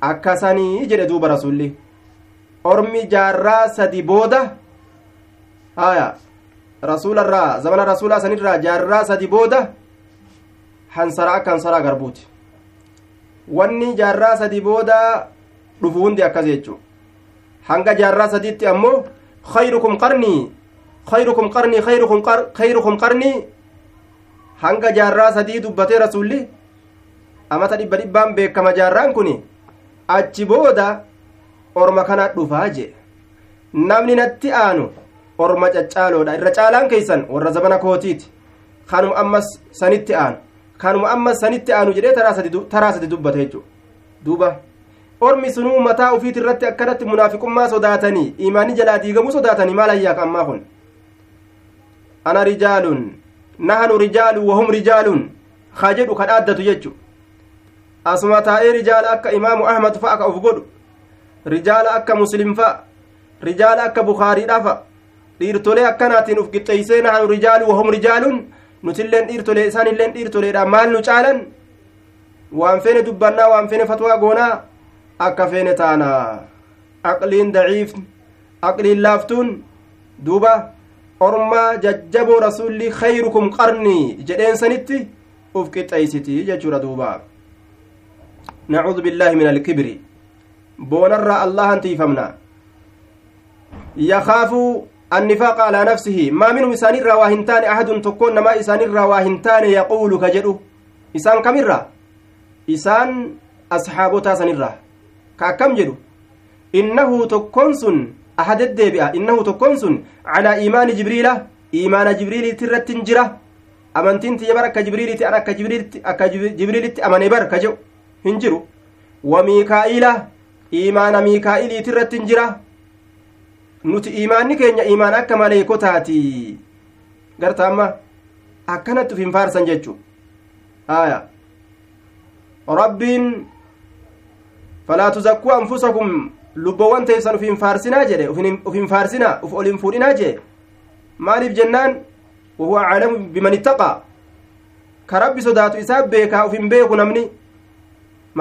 akkasanii jedhe duuba rasulli ormi jaarraa sadi booda haya rasuularraa zamana rasuulaa sanirraa jaarraa sadi booda hansaraa akka hansaraa garbuuti wanni jaarraa sadi booda dhufu hundi akkas jechuu hanga jaarraa sadiitti ammoo khayrukum qarnii khayrukum qarnii khayrukum khayrukum qarnii hanga jaarraa sadii dubbatee rasuulli amata dhibba dhibbaan beekama jaarraan kun achi booda orma kana dhufaa jee namni natti aanu orma caccaaloodha irra caalaan keeysan warra zabana kootiiti kanuma ammas sanitti aanu kanuma ammas sanitti aanu jedhee taraa sadi dubbata jechu duuba ormi sunuu mataa ufiit irratti akkanatti munaafiqummaa sodaatanii imaanii jalaa diigamuu sodaatanii maal ayyaaka ammaa kun ana rijaalun nahanu rijaalun wahum rijaalun haa jedhu ka dhaaddatu jechu asuma taa'ee rijaala akka imaamu ahmad fa'a ka uf godhu rijaala akka muslim fa'a rijaala akka bukaariidha fa'a dhiirtolee akkanaatiin uf qixxeeysee nahanu rijaalu wahum rijaalun nutilleen dhiirtolee isaanilleen dhiirtoleedha maal nu caalan waan feene dubbannaa waan feene fatwaa goonaa akka feene taana aqliin daciif aqliin laaftuun duuba ormaa jajjaboo rasulli khayrukum qarnii jedheensanitti uf qixxeeysiti jechuudha duuba nacuudu billaahi min alkibri boonarraa allahan tiifamna yakaafu annifaaqa alaa nafsihi maa minhum isaanirraa waa hin taane ahadun tokkoon namaa isaanirraa waa hin taane yaquulu ka jedhu isaan kamirra isaan ashaabotaa sanirraa ka akkam jedhu innahu tokkoon sun ahadeddeebi'a innahu tokkoon sun calaa iimaani jibriila iimaana jibriiliiti irratti hin jira amantiin tiyya bar akka jibriilitti an akka jibriilitti akka jibriilitti amane nuti iimaanni keenya iimaan akka maleekotaati garta amma akkanatti uf hin faarsan jechu aya rabbiin falaa tuzakkuu anfusakum lubbowwan teessan uf hin faarsinaa jedhe uf hin faarsinaa uf ol hin fuudhinaa jedhe maaliif jennaan wahuwa aclamu biman ittaqaa ka rabbi sodaatu isaa beekaa uf hin beeku namni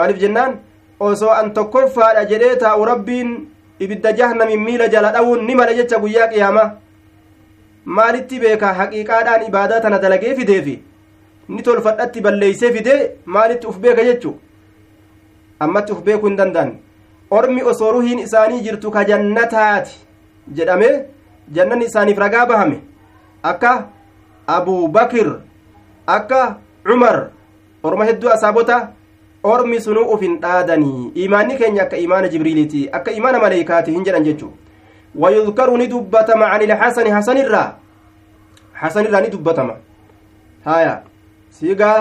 maaliif jennaan osoo an tokkoffaadha jedhee taa'u rabbiin ibidda jahannamiin miila jala dhawuun ni mala jecha guyyaa qiyaamaa maalitti beekaa? Haqiiqaadhaan ibaadaa tana dalagee fideefi ni tolfadhatti balleeysee fidee maalitti uf beeka jechu? Ammatti uf beekuu hin danda'an. Ormi osoo ruhiin isaanii jirtu ka jannataati jedhame jannanni isaaniif ragaa bahame. Akka abuu bakir akka cumar orma hedduu asaabota ormi sunuu uf hin dhaadanii imaanni keenya akka imaana jibriiliiti akka imaana maleeykaati hin jedhan jechu ويذكر ندبتم عن الحسن حسن الرا حسن الرا ندبتم هايا سيغا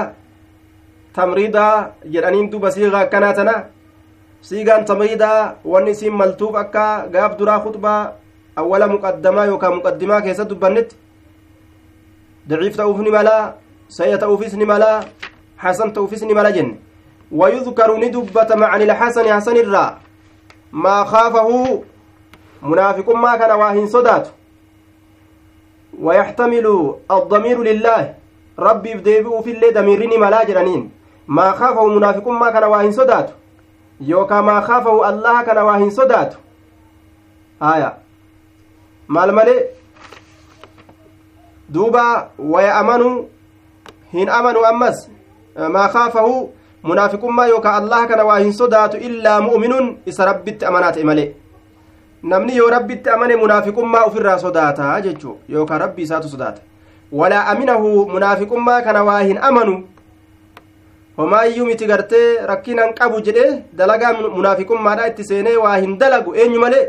تمريدا جرانين دوبا سيغا كانتنا سيغان تمريدا واني سيم ملتوب أكا غاف درا خطبة أولا مقدمة يوكا مقدمة كيسا دبنت ضعيف تأوفني ملا سيئة تأوفسني ملا حسن تأوفسني ملا جن ويذكر ندبتم عن الحسن حسن الرا ما خافه munaafiqummaa kana waa hin sodaatu wayaxtamilu addamiiru lillaahi rabbiif deebi'uufillee damiirrini malaa jedhaniin maa kaafahu munaafiqummaa kana waa hin sodaatu yookaa maa kaafahu allaha kana waa hin sodaatu haya maal malee duuba waya amanu hin amanu ammas maa munaafiqummaa yookaa allaha kana waa hin sodaatu illaa mu'minuun isa rabbitti amanaa ta'e malee namni yoo rabbitti amane munaafiqummaa ofirraa sodaata jechuu yookaan rabbi isaatu sodaata walaa aminahu munaafiqummaa kana waa hin amanu homaayyuu miti gartee rakkinan qabu jedhe dalagaa munaafiqummaadha itti seenee waa hin dalagu eenyu malee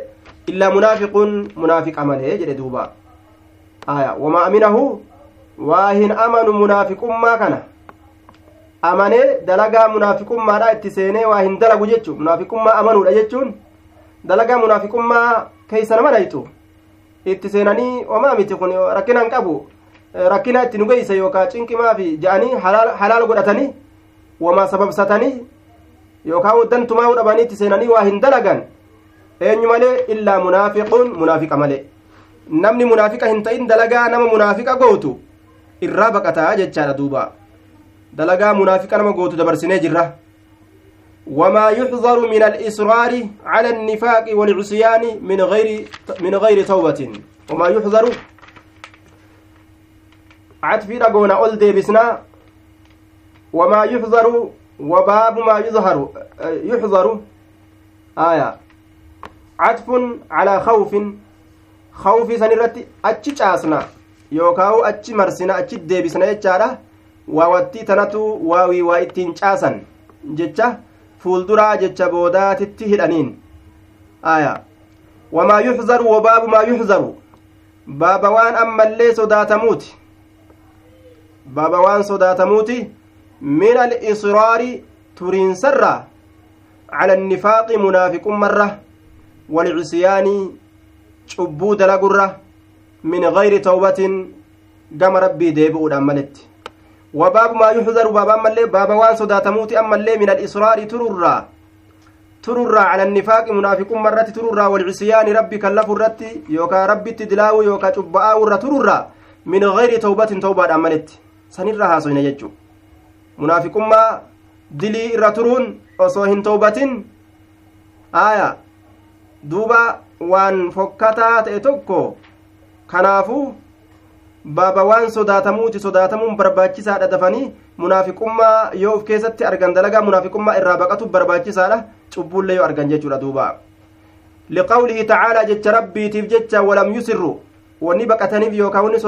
illaa munaafiquun munaafiqa malee jedhe duuba aya wamaa aminahu waa hin amanu munaafiqummaa kana amanee dalagaa munaafiqummaadha itti seenee waa hin dalagu jechuu munaafiqummaa amanuudha jechuun dalagaa munaafiqummaa keeysa nama dhaytu itti seenanii homaa miti kun rakkina hin qabu rakkina itti nu geeysa yookaa ja'anii halaal godhatanii wamaa sababsatanii yookaa dantumaa dhabanii itti seenanii waa hin dalagan eenyu malee illaa munaafiquun munaafiqa malee namni munaafiqa hin ta'in dalagaa nama munaafiqa gootu irraa baqataa jechaadha duuba dalagaa munaafiqa nama gootu dabarsinee jirra. وما يحذر من الإصرار على النفاق والعصيان من غير من غير توبة وما يحذر عطفي رقونا أول ديبسنا وما يحذر وباب ما يظهر يحذر آية عطف على خوف خوف سنرتي أتش جاسنا يوكاو أتش مرسنا أتش ديبسنا يجارة waawattii tanatu waawii waa ittiin caasan jecha fuulduraa jecha boodaatitti hidhaniin aya wamaa yuxzaru wabaabu maa yuxzaru baaba waan ammallee sodaatamuuti baaba waan sodaatamuuti min alisraari turiinsarra cala annifaaqi munaafiqummarra walcisyaani cubbuu dalagurra min gayri tawbatin gama rabbii deebi'uudhaan maletti وباب ما يحذر بابا ملي بابا وان صداتموت أما اللي من الإصرار تررا تررا على النفاق منافق مرة تررا والعصيان ربي كلف الرت يوكا ربي تدلاو يوكا تبعا ورا تررا من غير توبة توبة أملت. سنرها سوين يجو. منافق ما دلي إرترون أصوهن توبة آية. دوبا وان فكتا تأتوكو. كنافو baaba waan sodaatamuuti sodaatamuun barbaachisaadha dafanii munaafiqummaa yoo of keessatti argan dalagaa munaafiqummaa irraa baqatu barbaachisaadha cubbuullee yoo argan jechuudha duuba liqawlihi tacaalaa jecha rabbiitiif jecha walam yusirru wanni baqataniif yookaan wanni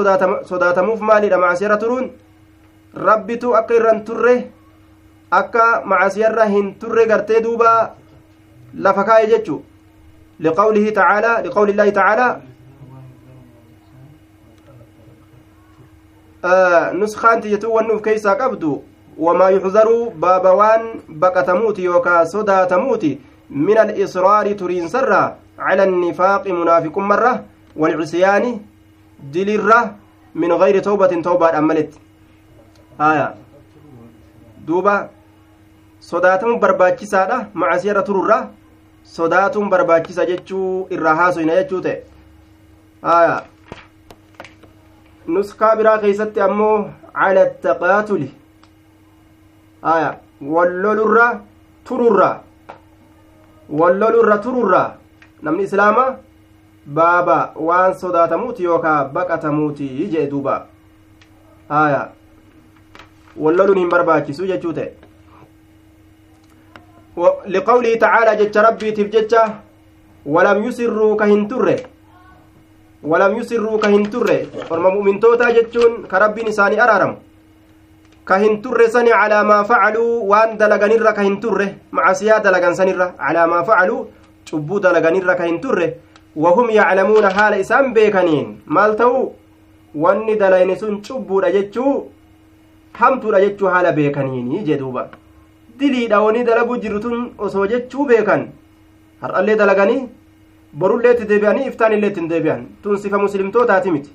sodaatamuuf maalidha macsiyara turuun rabbitu akka irran turre akka macasiyarra hin turre gartee duuba lafa kaa'e jechu liqawlihi tacaalaa liqawli tacaalaa nuskaan tiyyatu wanni uf keeysaa qabdu wamaa yuxzaruu baaba waan baqatamuuti yookaa sodaatamuuti min alisraari turiinsarra cala annifaaqi munaafiqummarra walcisyaani dilirra min gayri tawbatin tawbaadhaan maletti haya duuba sodaatamu barbaachisaadha macasiyarra tururra sodaatuun barbaachisa jechuu irraa haasoyna jechuu ta'e haya nuskaa biraa keeysatti ammoo cala attaqaatuli haya wallolurra tururra wallolurra tururra namni islaama baaba waan sodaatamuuti yookaa baqatamuuti jee duuba haya walloluun hin barbaachisu jechuu ta'e liqawlihi tacaalaa jecha rabbiitiif jecha walam yusirruu ka hin turre walam yusirruu ka hin turre orma mu'mintootaa jechuun ka rabbiin isaanii araaramu ka hin turre sani calaa maa facaluu waan dalaganirra ka hin turre macasiyaa dalagan sanirra calaa maa facaluu cubbuu dalaganirra ka hin turre wahum yaclamuuna haala isaan beekaniin maal ta'u wanni dalayni sun cubbuudha jechuu hamtuudha jechuu haala beekaniini jee duuba diliidha wani dalaguu jirru tun osoo jechuu beekan har'allee borullee itti deebi'anii iftaan illee ittiin deebi'an tun sifa muslimtootaati miti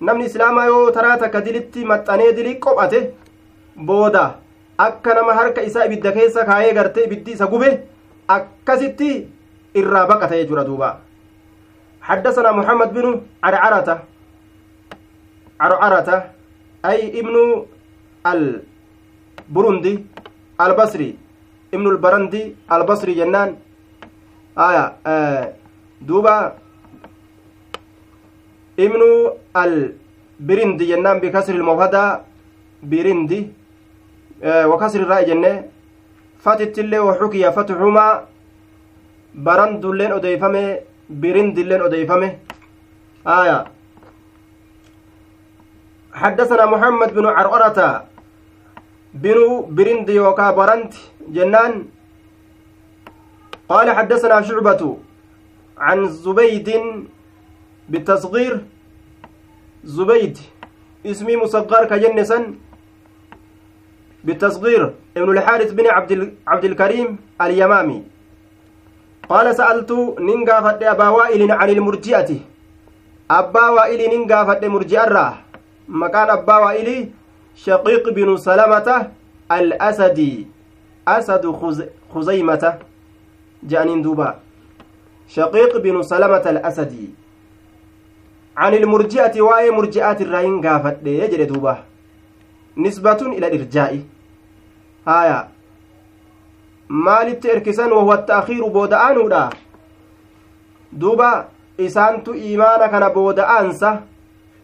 namni islaamaa yoo taraa takka dilitti maxxanee dilii qophate booda akka nama harka isaa ibidda keessa kaayee gartee ibiddi isa gube akkasitti irraa baqata jechuudha duuba حدثنا محمد بن عرعرة عرعرة أي ابن البرندي البصري ابن البرندي البصري جنان آية آه البرندي جنان بكسر المفردة برندي آه وكسر الراء جنة فتت اللي وحكي فتحهما برند اللين أديفمه برند اللين أديفمه آية حدثنا محمد بن عرعرة بن برند يوكا برنت جنان قال حدثنا شعبة عن زبيد بالتصغير زبيد. اسمي مصغر كجنسا. بالتصغير ابن الحارث بن عبد عبد الكريم اليمامي. قال سألت نينغا فد أبا وائل عن المرجئة. أبا وائل نينغا فد مرجئة مكان أبا وائل شقيق بن سلمة الأسدي. أسد خزيمة. جانين دوبا. شقيق بن سلمة الأسدي. عن المرجئة وأي مرجئات الرهين قافت يجري دوبا نسبة إلى الإرجاء. هايا. maalitti erkisan wahuwa ta'kiiru booda'aanuudha duuba isaantu iimaana kana booda'aansa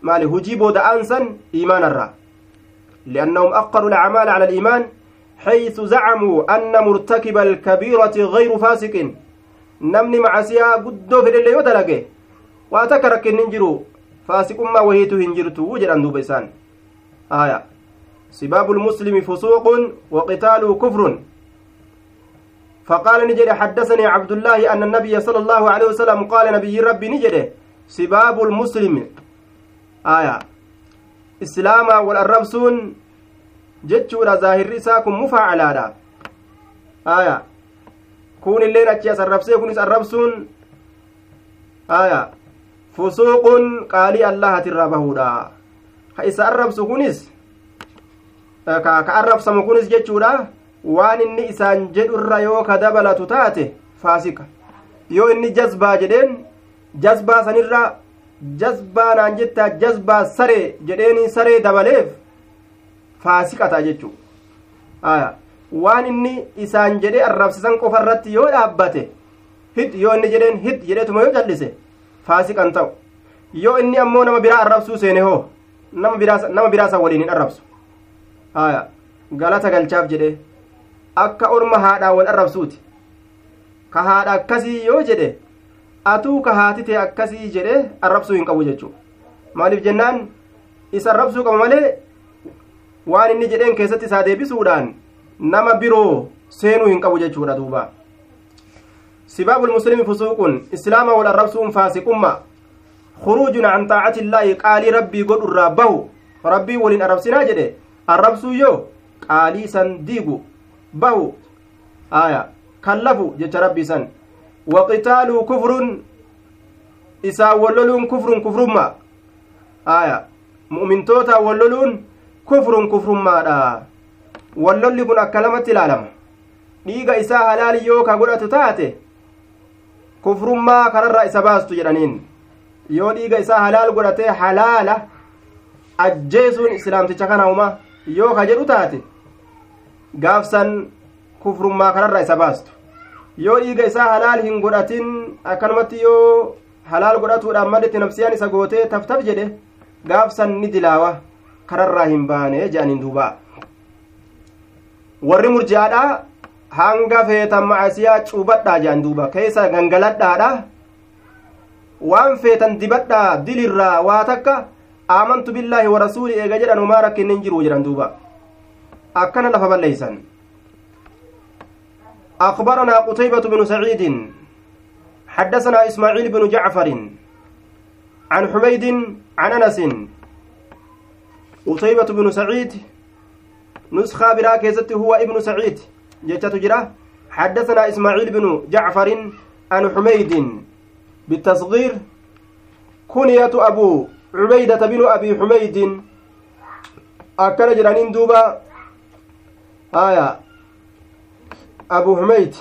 maali hujii booda'aansan iimaanarra لأنهم أقروا الأعمال على الإيمان حيث زعموا أن مرتكب الكبيرة غير فاسق. نمني معسيا قدو في اللي يدلقه وأتكرك الننجرو فاسق ما وهيتو هنجرتو وجر أندو بيسان آية سباب المسلم فسوق وقتاله كفر فقال نجد حدثني عبد الله أن النبي صلى الله عليه وسلم قال نبي ربي نجد سباب المسلم آية islaamaa wal arrabsuun jechuudha zaahirri isaa kun illeen achi as arrabsee kunis arrabsuun aya fusuuqun qaalii allahatirraa bahuudha ka isa arrabsu kunis ka arrabsamu kunis jechuudha waan inni isaan jedhurra yoo ka dabalatu taate faasika yoo inni jazbaa jedheen jazbaa sanirra jazbaa naan jettaa jazbaa saree jedheeni saree dabaleef faasiqata jechuu aya waan inni isaan jedhe arrabsisan qofa irratti yoo dhaabbate hid yoo inni jedheen hid jedheetuma yoo callise faasiqan ta'u. Yoo inni ammoo nama biraa arrabsuu seene hoo nama biraa san waliin hin arrabsu. Aya galata galchaaf jedhe akka orma haadhaan wal arrabsuuti. Ka haadha akkasii yoo jedhe atuu ka haati ta'e akkasii jedhe arrabsuu hin qabu jechuu maaliif jennaan? Isa arrabsuu qaba malee waan inni jedheen keessatti isaa deebisuudhaan nama biroo seenuu hin qabu jechuudha duuba. فسوق إسلام والربسون فاسقما خروج عن طاعة الله قال ربي قد ربه ربي ولن أربسنا جده الربسو يو قالي سن ديقو بهو آية كلفو جت ربي سن وقتال كفر إسا وللون كفر كفر ما آية مؤمن توتا وللون كفر كفر ما دا wallolli kun akka lamatti ilaalama dhiiga isaa halaali yoo ka godhatu taate kufrummaa kanarraa isa baastu jedhaniin. Yoo dhiiga isaa halaal godhatee halaala ajjeesuun islaamticha kana huma yoo ka jedhu taate gaafsan kufrummaa kanarraa isa baastu. Yoo dhiiga isaa halaal hin godhatin akkanumatti yoo halaal godhatuudhaan malitti nafsiyaan isa gootee taftaf jedhe gaafsan ni dilaawa kanarraa hin baane jedhaniin duubaa warri murji'aadha hanga feetan macasiyaa cuubadhaa jedhan duuba keessa gangaladhaadha waan feetan dibadhaa dilirraa waa takka aamantu billaahi wa rasuuli eega jedhan umaa rakkinni hin jiru jedhan duuba akkana lafa balleeysan أخبرنا قتيبة بن سعيد حدثنا إسماعيل بن جعفر عن حميد عن أنس قتيبة بن سعيد نسخة برا كيست هو ابن سعيد. جتة حدثنا إسماعيل بن جعفر عن حميد. بالتصغير كنية أبو عبيدة بن أبي حميد. أكل جرانين دوبا. آية. أبو حميد.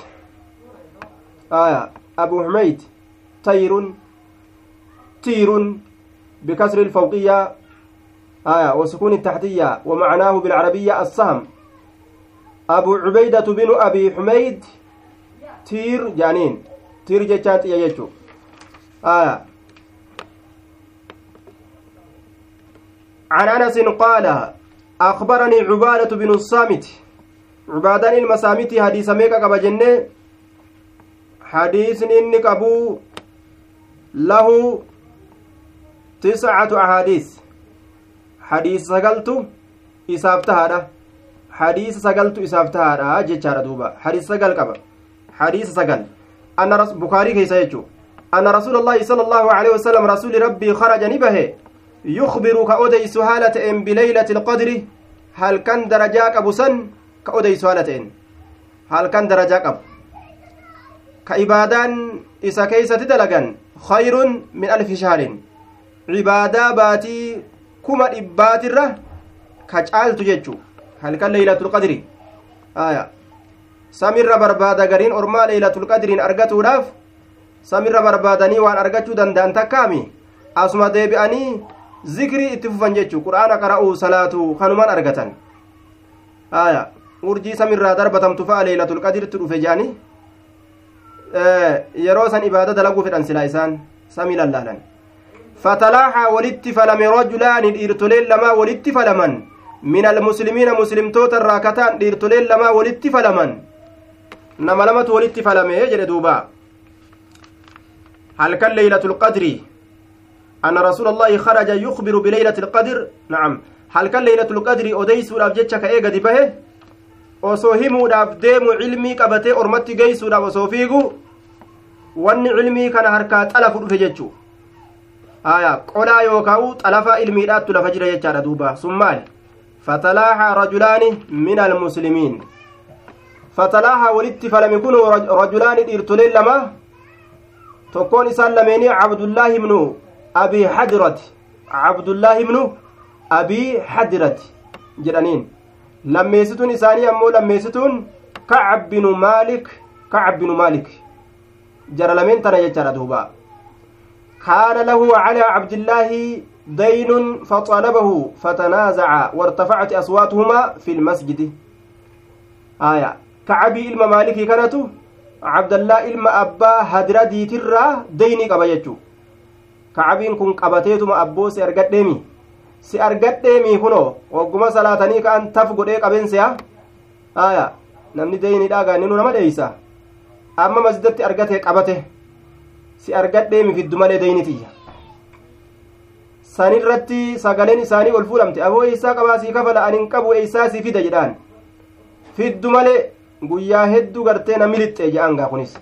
آية. أبو حميد. طير تير. بكسر الفوقية. آية وسكون التحتية ومعناه بالعربية السهم. أبو عبيدة بن أبي حميد تير جانين. تير جتات يجو آية. عن أنس قال أخبرني عبادة بن الصامت. عبادان المسامت حديث ميكا قبا جنة. حديث إنك أبو له تسعة أحاديث. Hadiisa sagaltu isaaf tahaadha hadiisa sagaltu isaaf tahaadha jechaadha duuba hadiisa sagal qaba hadiisa sagal anna bukaarii keessa jechuu anna rasuula allaahi sala allaahu aleyhi wasalam rasuli rabbii kharaja ni bahe yukbiru ka odeysu haala ta'en bileylati ilqadri halkan darajaa qabu san ka odeysu haala ta'en halkan darajaa qabu ka ibaadaan isa keeysatti dalagan khayrun min alfi shahrin cibaadaa baatii kuma dhibbaatirra ka caaltu jechu halkan leeylatul qadri aya samirra barbaada gariin ormaa leeylatul qadriin argatuudhaaf samirra barbaadanii waan argachuu danda'an takkaami asuma deebi'anii zikrii itti fufan jechuu qur'aana qara'uu salaatu kanumaan argatan aya urjii samirraa darbatamtu fa'a leeylatul qadritti dhufe jedhanii yeroo san ibaada dalaguu fedhan silaa isaan samii lallaalan فتلاحى ولت فلم رجلان ديرتولين لما ولت فلمن. من المسلمين مسلم توتا راكتان ديرتولين لما ولت فلمن. نما لمت ولت فلمه يجري دوبا. هل كان ليلة القدر؟ أن رسول الله خرج يخبر بليلة القدر؟ نعم. هل كان ليلة القدر؟ أديس الأبجتشك إيجا osoo himuudhaaf deemu cilmii qabatee ormatti geeysuudhaaf osoo fiigu wanni cilmii kana harkaa xalafu dhufe jechuu aya qolaa yookaa'u xalafa ilmiidhaattu lafa jira jechaadha duuba sun maali fatalaaha rajulaani min almuslimiin fatalaaha walitti falame kun rajulaani dhiirtoleen lama tokkoon isaan lameenii cabdullaahi ibnu abii hadirati cabdullaahi ibnu abii hadirati jedhaniin lammeessituun isaanii ammoo lammeessituun kacab binu maalik kacab binu maalik jara lameen tana jechaadha duuba كان له على عبد الله دين فطلبه فتنازع وارتفعت أصواتهما في المسجد. آية. كعبي إلما مالكي كانت عبد الله إلما أبا هدرا ديترا ديني قبيتشو كعبين كن قبتيتما أبو سيرقت ديمي. si argadheemii kunoo wagguma salaatanii ka'an taf godhee qabeensiya aya namni deeyniidha gaanninu nama dheeysa amma masjidatti argate qabate si argadheemi fiddu malee deeynitiyya sanirratti sagaleen isaanii ol fuudhamte. Aboo eeysaa qabaa sii kafala anin qabu eeysaa sii fida jedhaan. Fiddu malee guyyaa hedduu gartee na milixxe je'an gaa kunis.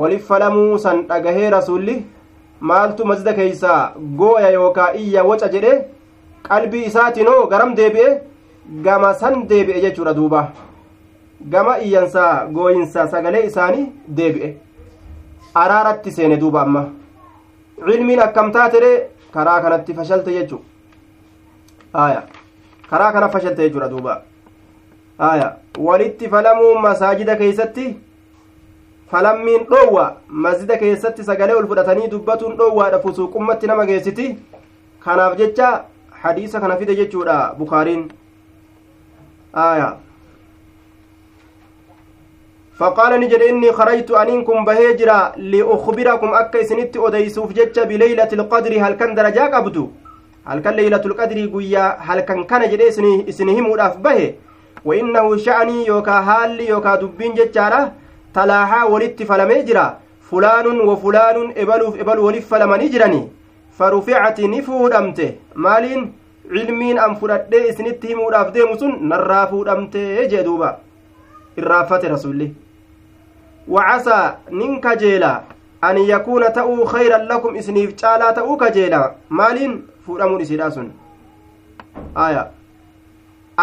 Walif falamuu san dhagahee rasulli maaltu masjida keeysaa gooya yookaa iyya waca jedhe qalbii isaatinoo garam deebi'e? Gama san deebi'e jechuudha duuba. Gama iyyansaa gooyinsa sagalee isaanii deebi'e araaratti seene duuba amma cilmiin akkam taatere karaa kanatti fashalte jechu aya karaa kana fashalte jechuudha duuba aya walitti falamuu masaajida keeysatti falammiin dhoowwa masjida keessatti sagalee ol fudhatanii dubbatuun dhoowwaadha fusuuqummatti nama geessiti kanaaf jecha hadiisa kana fide jechuudha bukaariin aya فقال نجد إني خرجت أنكم بهجرا لأخبركم أكا إسنت أديسوف جتش بليلة القدر هل كان درجاك أبدو؟ هل كان ليلة القدر قويا هل كان كان جد إسنهم أف به؟ وإنه شأني يوكا هالي يوكا دبين جتشارة تلاها ولت فلمي جرا. فلان وفلان إبلوف إبل ولف فلمني جراني فرفعت نفود أمته. مالين علمين أم فلدي إسنت همود أف ديمسون نرافود أمته جدوبا. irraafate rasulli wacasaa nin kajeela an yakuuna ta'uu khayran lakum isiniif caalaa ta'uu kajeela maaliin fuudhamuun isiidha sun aya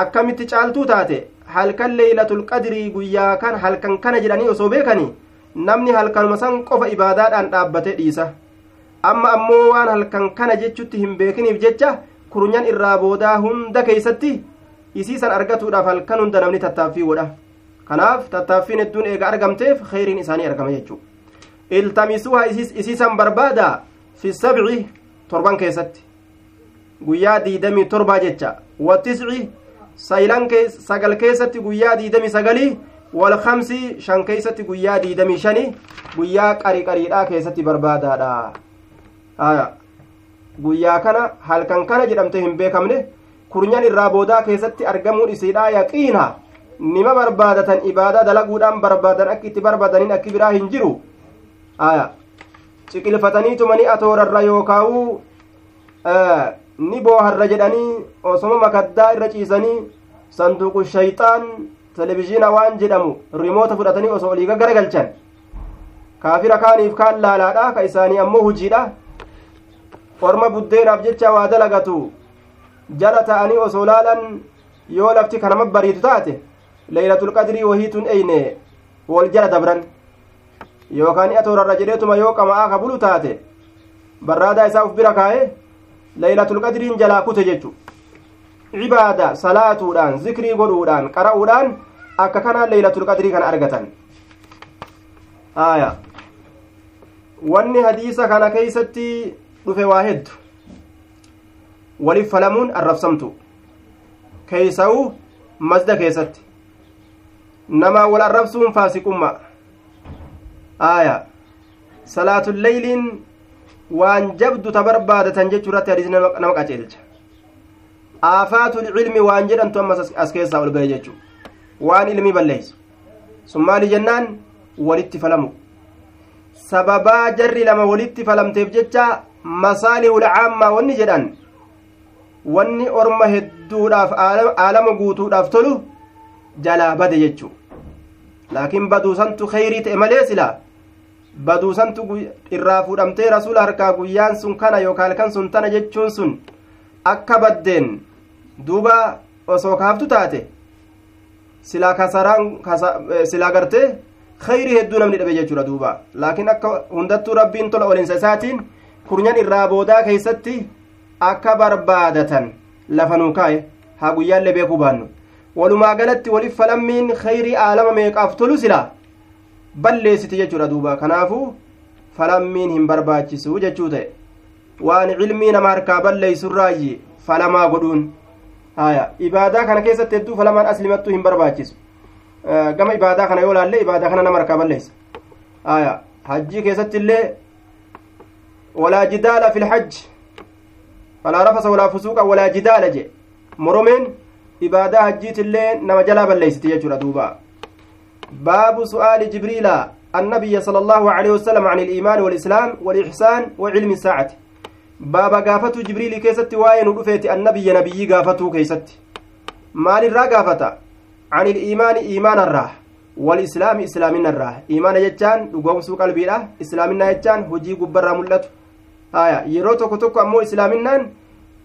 akkamitti caaltuu taate halkan leeylatul qadrii guyyaa kan halkan kana jedhanii osoo beekanii namni halkanuma san qofa ibaadaadhaan dhaabbate dhiisa amma ammoo waan halkan kana jechutti hin beekiniif jecha kurnyan irraa boodaa hunda keeysatti isiisan argatuudhaaf halkan hunda namni tattaaffii godha kanaaf tattaaffiin hedduun eega argamteef kheyriin isaanii argama jechuu iltamisuuha isiisan barbaada fi sabci torban keessatti guyyaa diidamii torbaa jecha watisci saylan sagal keessatti guyyaa diidamii sagalii wal kamsi shan keessatti guyyaa diidamii shani guyyaa qari qariidhaa keessatti barbaadaadha guyyaa kana halkan kana jedhamte hin beekamne kurnyan irraa boodaa keessatti argamuun isiidha yaqiina nima barbaadatan ibaadaa dalaguudhaan barbaadan akka itti barbaadaniin akki biraa hin jiru aya ciqilfataniitumani atoorarra yookaa'u ni booharra jedhanii osoma makaddaa irra ciisanii sanduuqu shayxaan televizhiina waan jedhamu rimoota fudhatanii osoo olii gaggaragalchan kaafira kaaniif kaan laalaadha ka isaanii ammoo hujiidha orma buddeenaaf jecha waa dalagatu jala ta'anii osoo laalan yoo lafti kanama bariitu taate leeylatul qadrii wahiitun eyne wol jala dabran yookaan atoorarra jedheetuma yoo qama'aa ka bulu taate barraadaa isaa uf bira kaa'e leeylatul qadriin jalaa kute jechu cibaada salaatuudhaan zikrii godhuudhaan qara'uudhaan akka kanaan leeylatul qadrii kana argatan aya wanni hadiisa kana keeysatti dhufe waa heddu waliif falamuun arrabsamtu keeysa'u masda keessatti namaa wal arrabsuun faasiqumma aya salaatulleyliin waan jabdu ta barbaadatan jechuu irratti hadiisni nama qaceelcha aafaatul cilmi waan jedhantu ammas as keessaa ol gahe jechuu waan ilmii balleeysu sun maali jennaan walitti falamu sababaa jarri lama walitti falamteef jecha masaalihul caammaa wanni jedhan wanni orma hedduudhaaf aalama guutuudhaaf tolu jalaa bade jechuu laakiin baduusantu kheyrii ta'e malee silaa baduusantu irraa fuudhamtee rasuula harkaa guyyaan sun kana yookaan halkan sun tana jechuun sun akka baddeen duuba osoo kaaftu taate silaa kasaraan silaa gartee kheyrii hedduu namni dhabe jechuudha duuba laakiin akka hundattuu rabbiin tola olinsa isaatiin kurnyan irraa boodaa keeysatti akka barbaadatan lafanuu kaa'e haa guyyaallee beekuu baannu walumaa galatti waliif falammiin kheyrii aalama meeqaaf tolu silaa balleessiti jechuudha duuba kanaafuu falammiin hin barbaachisu jechuu ta'e waan cilmii nama harkaa balleeysurraayi falamaa godhuun haya ibaadaa kana keessatti hedduu falamaan aslimattuu hin barbaachisu gama ibaadaa kana yoo laalle ibaadaa kana nama harkaa balleeysa haya hajjii keessatti walaa jidaala fi falaa rafasa walaa fusuuqa walaa jidaala je moromeen ibaadaa hajjiitillee nama jalaa balleeysiti jechuudha duuba. جبريل النبي صلى الله عليه وسلم عن الإيمان والإسلام والإحسان وعلم الساعة بابا قافته جبريل كيست واين ودفيت النبي نبي قافته كيست مال الرا قافته عن الإيمان إيمان الراه والإسلام إسلامنا الراه إيمان جتان دقوم سوق قلبي إسلامنا جتان هجي قبرة ملت آية يرو توكو توكو أمو إسلامنا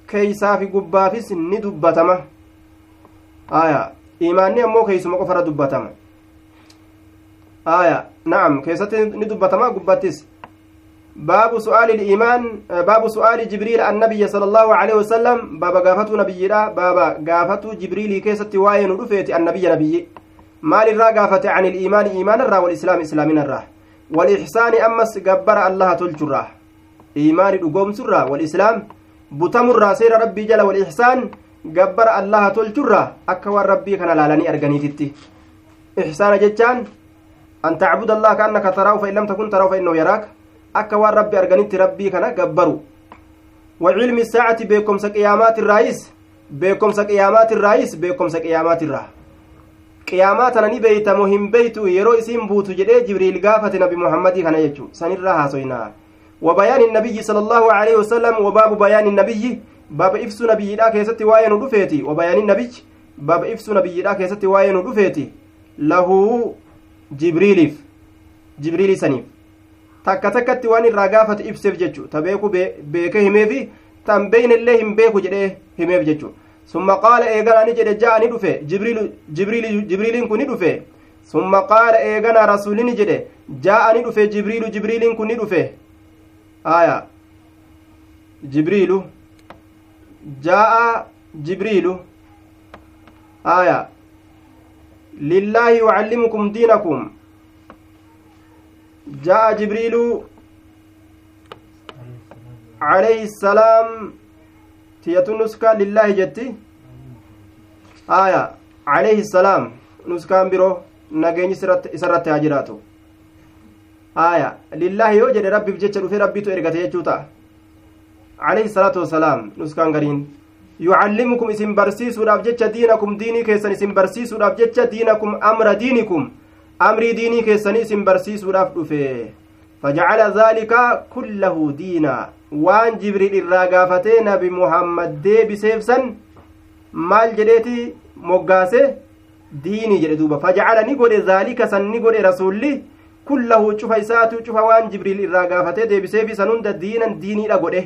keeysaa fi gubbaafis ni dubbatama. Aya imaanni ammoo keeysuma qofara dubbatama aya na'am keessatti ni dubbatama gubbattis baabu su'aali liimaan baabu su'aali jibriil annabiyya sala allahu aleyhi wasalam baaba gaafatuu nabiyyiidha baaba gaafatuu jibriilii keessatti waa'ee nu dhufeeti annabiyya nabiyyi maal irraa gaafate can iliimaani iimaan irraa walislaami islaamin irraa walixsaani ammas gabbara allaha tolchurraa iimaani dhugoomsurraa walislaam butamurraa seera rabbii jala wal ixsaan gabbara allaha tolchurraa akka waan rabbii kana laalanii arganiititti ixsaana jechaan an tacbud allah kaannaka taraahu fa in lam takun taraahu fa innahu yaraaka akka waan rabbi arganitti rabbii kana gabbaru wa cilmi saacati beekomsa qiyaamaatirraayis beekomsa qiyaamaatirraayis beekomsa qiyaamaatirraa qiyaamaa tana ni beeytamo hin beeytu yeroo isiin buutu jedhee jibriil gaafate nabi muhammadii kana jechu sanirraa haasoynaa وبيان النبي صلى الله عليه وسلم وباب بيان النبي باب baaba ibsu nabiyyiidhaa keessatti waa'ee nu dhufeeti. Wabayaanii nabichi baaba ibsu nabiyyiidhaa keessatti waa'ee nu dhufeeti. Lahuu jibriiliif jibriilisaniif takka takkatti waan irraa gaafate ibseef jechu. Ta beeku beeke himee fi tan beeynillee hin beeku jedhee himeef jechu. Summa qaala eeganaa ni jedhe ja'a ni dhufe. Jibriiliin kun ni dhufe. Summa qaala eeganaa rasuuli ni jedhe ja'a ni dhufe. Jibriilu jibriiliin kun ni dhufe. Aya jibriilu. Jaa'a jibriilu aya lillaahi yucallimukum diinakum jaa'a jibriilu عليه السلام. تيتو نسكا لله جتي. آية. عليه السلام. نسكان برو نجيني سرت هاجراتو آية. لله يوجد ربي بجتش رفي ربي تو إرغتي يجوتا. عليه الصلاة والسلام نسكان غرين يعلمكم اسم برسيس وداب جتش دينكم ديني كيسن اسم برسيس وداب جتش دينكم أمر دينكم أمري ديني كيسن اسم برسيس رفي فجعل ذلك كله دينا waan jibriil irraa gaafatee nabi muhammad deebiseef san maal jedheeti moggaase diinii jedhe duuba fajacala ni godhe zaalika san ni godhe rasulli kullahu cufa isaatu cufa waan jibriil irraa gaafatee deebiseefi san hunda diinan diiniidha godhe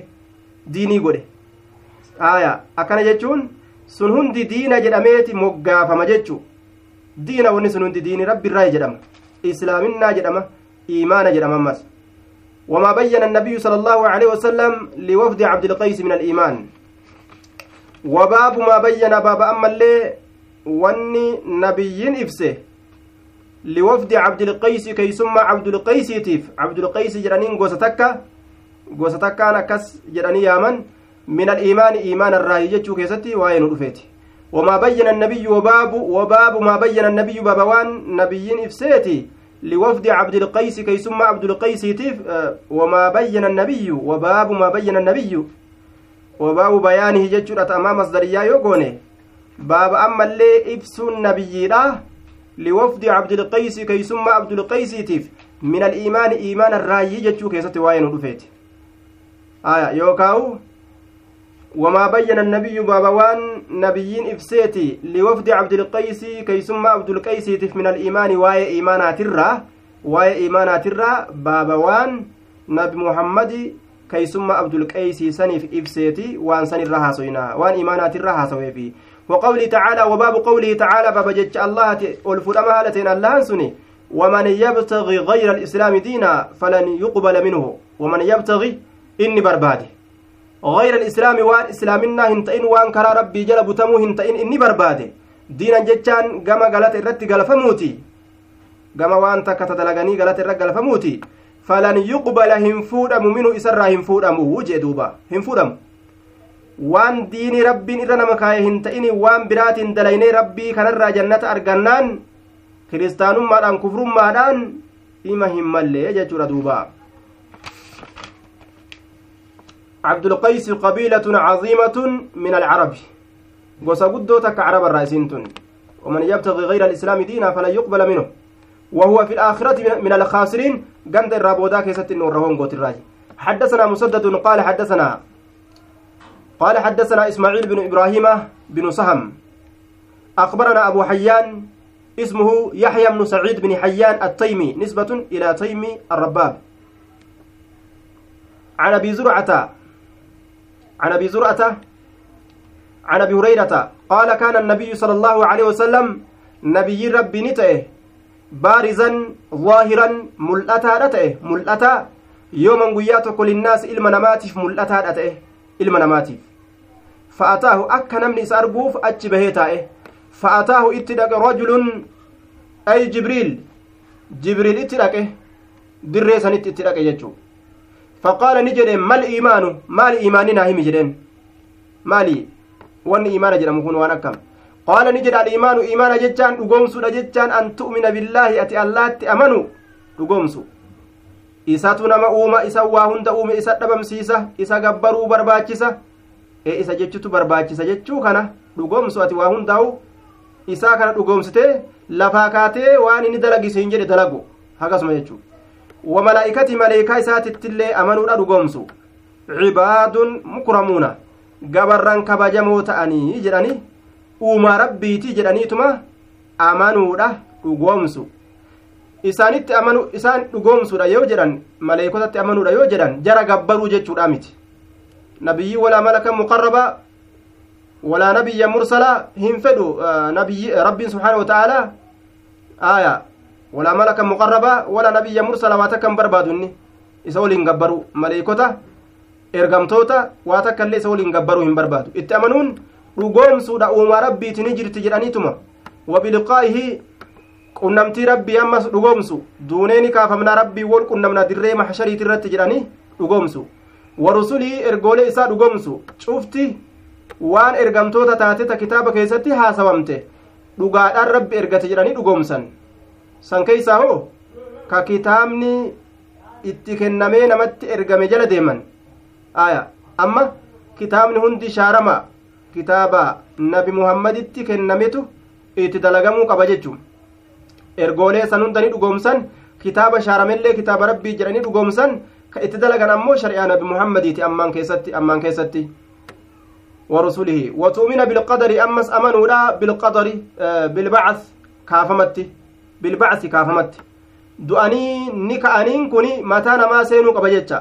diinii godhe aya akkana jechuun sun hundi diina jedhameeti moggaafama jechu diina wanni sun hundi diini rabbi irraa jedhama islaaminaa jedhama iimaana jedhama ammas وما بين النبي صلى الله عليه وسلم لوفد عبد القيس من الإيمان وباب ما بين باب أما اللي وني نبيين إفسه لوفد عبد القيس كي عبد القيس تيف عبد القيس جرانين غوستكا غوستكا نكس جراني يامن من الإيمان إيمان الراي جتشو كيستي وين رفيتي وما بين النبي وباب وباب ما بين النبي بابوان نبيين إفسيتي لوفد عبد القيس كي ثم عبد القيس تيف وما بين النبي وباب ما بين النبي وباب بيانه ججرة أمام مصدريا يوغوني باب أما اللي إفس النبي لوفد عبد القيس كي ثم عبد القيس تيف من الإيمان إيمان إفسيتي لوفد عبد القيس كي ثم عبد القيس من الإيمان واي إيمانات الرا واي إيمانات الرا بابوان نبي محمد كي ثم عبد القيس سنف إفسيتي وان سن الرها سوينا وان إيمانات الرها سوي وقوله تعالى وباب قوله تعالى باب جج الله والفرما هالتين الله سني ومن يبتغي غير الإسلام دينا فلن يقبل منه ومن يبتغي إني بربادي غير الإسلام وان إسلامنا هنتئن وان كرا ربي جل بتمو هنتئن إني برباده دينا جتشان قما قالت الرت قال فموتي قما وان تكت دلغني قالت الرت قال فموتي فلن يقبل هنفودم منه إسرا هنفودم وجه دوبا هنفودم waan diini rabbiin irra nama kaaye hin ta'ini waan biraatiin dalaynee rabbii kanarraa jannata argannaan kiristaanummaadhaan kufrummaadhaan ima hin mallee jechuudha duubaa عبد القيس قبيلة عظيمة من العرب. caraba irraa isiintun ومن يبتغي غير الإسلام دينا فلن يقبل منه. وهو في الآخرة من الخاسرين. قند الرابودا كيست النور رهون قوت الراج حدثنا مسدد قال حدثنا قال حدثنا إسماعيل بن إبراهيم بن سهم. أخبرنا أبو حيان. اسمه يحيى بن سعيد بن حيان التيمي. نسبة إلى تيمي الرباب. عن أبي زرعة عن أبي زرعة عن أبي هريرة قال كان النبي صلى الله عليه وسلم نبي ربي نتئه بارزا ظاهرا ملأتا نتئه. ملأتا يوما قياتك للناس إلما نماتف ملأتا نتئه إلما نماتف فأتاه أكا نمني سأرقوف أتش فأتاه اتدق رجل أي جبريل جبريل اتدقه دري سنت اتدقه يجو فقال نجد ما الإيمان ما الإيماننا هم جدين مالي وان إيمان جرم كون وأنا كم قال نجد الإيمان إيمان جتان أقومسو جتان أن تؤمن بالله أتي الله تأمنوا أقومسو isatu nama uuma isa waa hunda uume isa dhabamsiisa isa gabbaruu barbaachisa e isa jechutu barbaachisa jechuu kana dhugoomsu ati waa hundaa'u isaa kana dhugoomsitee lafaa kaatee waan inni dalagise hin jedhe dalagu hagasuma jechuu wamalaa'ikati maleekaa isaatittillee amanuudha dhugoomsu cibaadun mukramuuna gabarran kabajamoo ta'anii jedhani uumaa rabbiiti jedhaniituma amanuudha dhugoomsu isaanitti amanu isaan dhugoomsuudha yoo jedhan maleekotatti amanuudha yoo jedhan jara gabbaruu jechuudha miti nabiyyi walaa malaka muqarraba walaa nabiyya mursala hin fedhu nabiyyi rabbiin subhaana wa ta'aalaa aya walaa malaka muqarraba walaa nabiyya mursala waa takka hin barbaadu inni isa waliin gabbaru maleekota ergamtoota waa takka illee isa waliin gabbaruu hin barbaadu. Itti amanuun dhugoomsuudha uumaa rabbiiti ni jirti jedhaniituma wabiliqaa'ihi qunnamtii rabbii ammas dhugoomsu. Duuneeni kaafamnaa rabbii wol qunnamna dirree maxshariiti irratti jedhanii dhugoomsu. Warusulii ergoolee isaa dhugoomsu. Cufti waan ergamtoota taateta kitaaba keessatti haasawamte. Dhugaadhaan rabbi san keeysaa hoo ka kitaabni itti kennamee namatti ergame jala deeman aya amma kitaabni hundi shaarama kitaaba nabi muhammaditti kennametu itti dalagamuu qaba jechuun ergoolee san hunda ni dhugoomsan kitaaba shaaramellee kitaaba rabbii jedhanii dhugoomsan ka itti dalagan ammoo shari'aa nabi muhammadiiti ammaan keessatti ammaan keessatti ورسله وتؤمن بالقدر أمس أمنولا بالقدر بالبعث كافمت بالبعث كافمت du'anii ni ka'aniin kun mataa namaa seenuu qaba jecha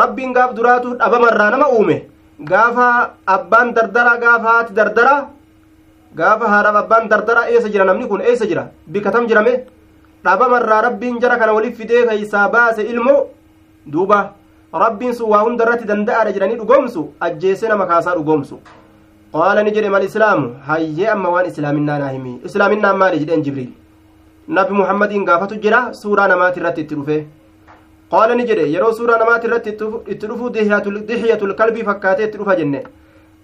rabbiin gaaf duraatu dhabamarraa nama uume gaafa abbaan dardara gaafa haati dardara gaafa haadhaaf abbaan dardara eessa jira namni kun eessa jira bikka tam jirame dhabamarraa rabbiin jara kana waliif fidee keeysaa baase ilmoo duuba rabbiin sun waa hunda irratti danda'aadha jedhanii dhugoomsu ajjeese nama kaasaa dhugoomsu qaala ni jedhe mal islaamu hayyee amma waan islaaminaa naa himi islaaminaan maali jedheen jibriil nabi muhammadiin gaafatu jira suuraa namaati irratti itti dhufe qaala ni jedhe yeroo suuraa namaati irratti itti dhufu dixyatul kalbii fakkaatee itti dhufa jenne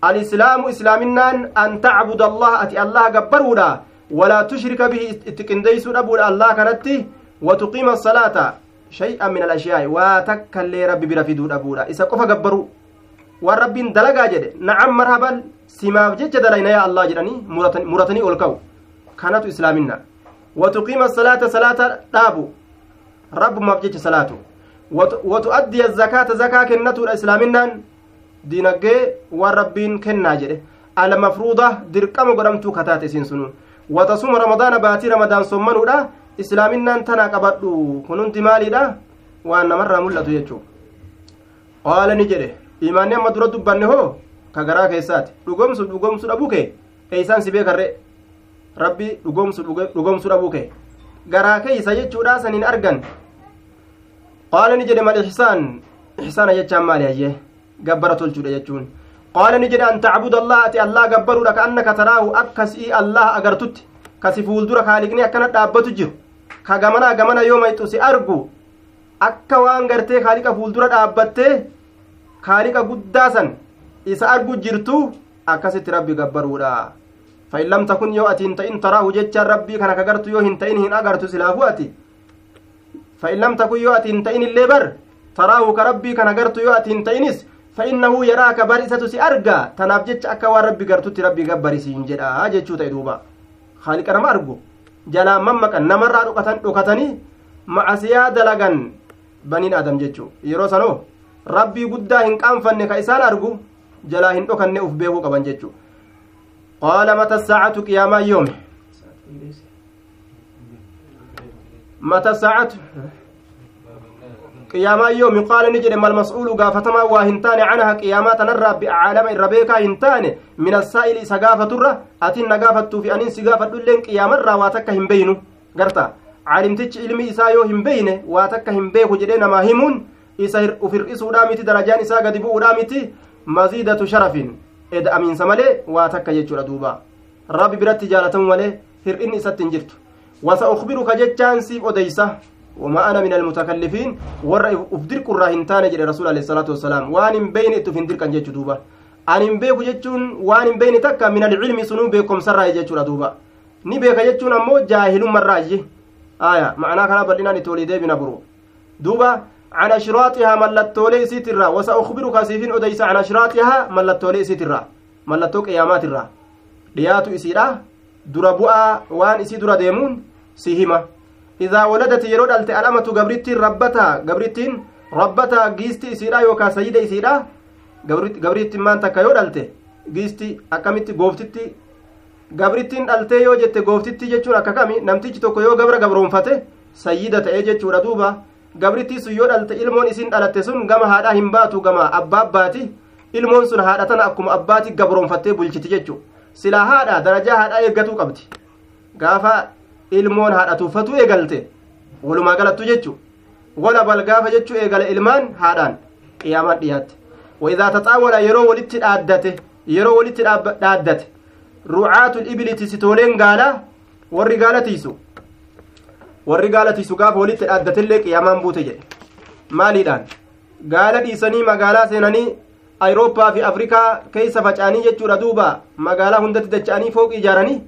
alislaamu islaaminaan an tacbuda allaha ati allaha gabbaruudha walaa tushrika bihi itti qindeeysuu dhabuudha allah kanatti watuqiima asalaata shay'an min alashiyaa'i waa takkaillee rabbi bira fiduu dhabuudha isa qofa gabbaru waan rabbiin dalagaa jedhe nacam marhaban simaaf jecha dalayna allah jedhanii muratanii ol ka'u kanatu islaaminaa وتقيم الصلاة صلاة دابو. رب ما بجيش صلاة وتؤدي الزكاة زكاة كنة الإسلامنا دينجي وربين كنا جده. على مفروضة درقم قدمتو كتات سنسنون وتصوم رمضان باتي رمضان صمنو دا إسلامنا تنا قبضو. كننت مالي دا وأن مرة ملة يجو. قال نجده إيماني أما درد بانه كغرا كيسات. دقومسو دقومسو دبوكي. إيسان سبيك الرئ rabbi dhugoomsu dhabuu kee garaa keeysa jechuudha sanin argan qaala ni jedhe mal ixsaan ixsaana jechaan maali hayye gabbara tolchuudha jechuun qaala ni jedhe an tacbuda allah ati allah gabbaruudha ka annaka taraahu akkasii allah agartutti kasi fuuldura kaaliqni akkana dhaabbatu jiru ka gamanaa gamana yoo mayxu si argu akka waan gartee kaaliqa fuuldura dhaabbattee kaaliqa guddaa san isa argu jirtu akkasitti rabbi gabbaruudha فإن لم تكن يو أتين تئن تراه جتشا ربي كان كغرت يو هن تئن هن أغرت سلافو أتي. فإن لم تكن يو أتين تئن الليبر تراه كربي كان غرت يو أتين تئنس. فإنه يراك بارسة سي أرقى تناف جتش أكا وربي غرتو ربي غبري سينجدا جتشو تيدوبا خالق أنا ما أرقو. نمر ركتني مع سيادة لغن. بنين آدم جتشو. يرو سنو ربي قدا هن قام فن كإسان أرقو. جلا هن أكن أف بيهو قبن جتشو. قال متى الساعة قياما يوم jedhe malmas'uulu gaafatamaa waa hin taane canaha qiyaamaa tanarraa bi'acaalama irra beekaa hin taane min assaa'ili isa gaafaturra atin na gaafattuufi anin si gaafadhulleen qiyaamarraa waa takka hin beynu garta caalimtichi ilmi isaa yoo hin beyne waa takka hin beeku jedhee namaa himuun isa uf hir'isuudhaa miti darajaan isaa gadi bu'uudhaa miti maziidatu sharafin eda'amiinsa malee waa takka jechuudha duuba rabbi biratti jaalatamu malee hir'inni isatti hin jirtu wasa ukbiruka jechaan siif odeysa وما أنا من المتكلفين ور أفدرك الراهن تاني جل رسول عليه الصلاة والسلام وان بين تفندر كان جيتش دوبا أن بيكو جيتشون وان بين تكا من العلم سنو بيكم سرى جيتش دوبا ni beeka jechuun ammoo jaahilummarraayi aya macnaa kana bal'inaan walii deebina buru duuba عن أشراطها ملتولي سيترا. وسأخبرك سيفين أديس عن أشراطها ملتولي سيترا. ملتو قيامات الرا دياتو إسيرا. دربوا وان إسي درا ديمون. سيهما. إذا ولدت يرود ألت الأمة قبرتين ربتها قبرتين ربتها جيستي إسيرا يوكا سيدة إسيرا. قبرتين مان تكا يرود ألت. جيستي أكمت قوفتي gabrittiin dhaltee yoo jette gooftitti jechuun akka kami namtichi tokko yoo gabra gabroonfate sayyida ta'ee jechuudha duuba gabrittii sun yoo dhalte ilmoon isin dhalatte sun gama haadhaa hin baatu gama abbaa abbaati ilmoon sun haadha tana akkuma abbaati gabroonfattee bulchiti jechu silaa haadha darajaa haadhaa eeggatuu qabdi gaafa ilmoon haadha tuuffatu eegalte walumaa galattu jechu wala bal gaafa jechuu eegale ilmaan haadhaan qiyaamaan dhiyaatte وإذا تطاول walitti dhaaddate yeroo walitti dhaaddate rucaatul ibili tisitooleen gaalaa warri gaala tiisu warri gaala tiisu gaafa walitti dhaaddatillee qiyaamaan buute jedhe maaliidhaan gaala dhiisanii magaalaa seenanii ayirooppaa fi afrikaa keessa faca'anii jechuudha duuba magaalaa hundatti dacha'anii fooqii ijaaranii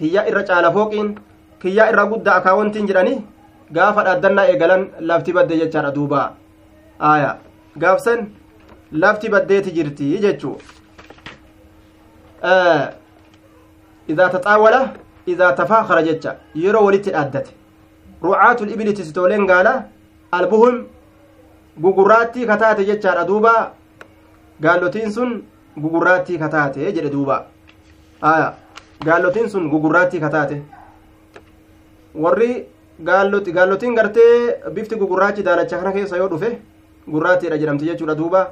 tiyyaa irra caala fooqiin kiyyaa irra guddaa akaawwantiin jedhanii gaafa dhaaddannaa eegalan lafti badde jechaadha duuba aya gaafsan lafti baddeeti jirti jechuu إذا تطاول إذا تفاخر جتة يرو ولت أدت rucaatul ibili tisitooleen gaala albuhum gugurraattii kataate jechaadha duuba. Gaallotiin sun gugurraattii kataate jedhe duuba. Aya gaallotiin sun gugurraattii kataate. Warri gaallotiin gartee bifti gugurraachi daalacha kana keessa yoo dhufe gurraattiidha jedhamti jechuudha duuba.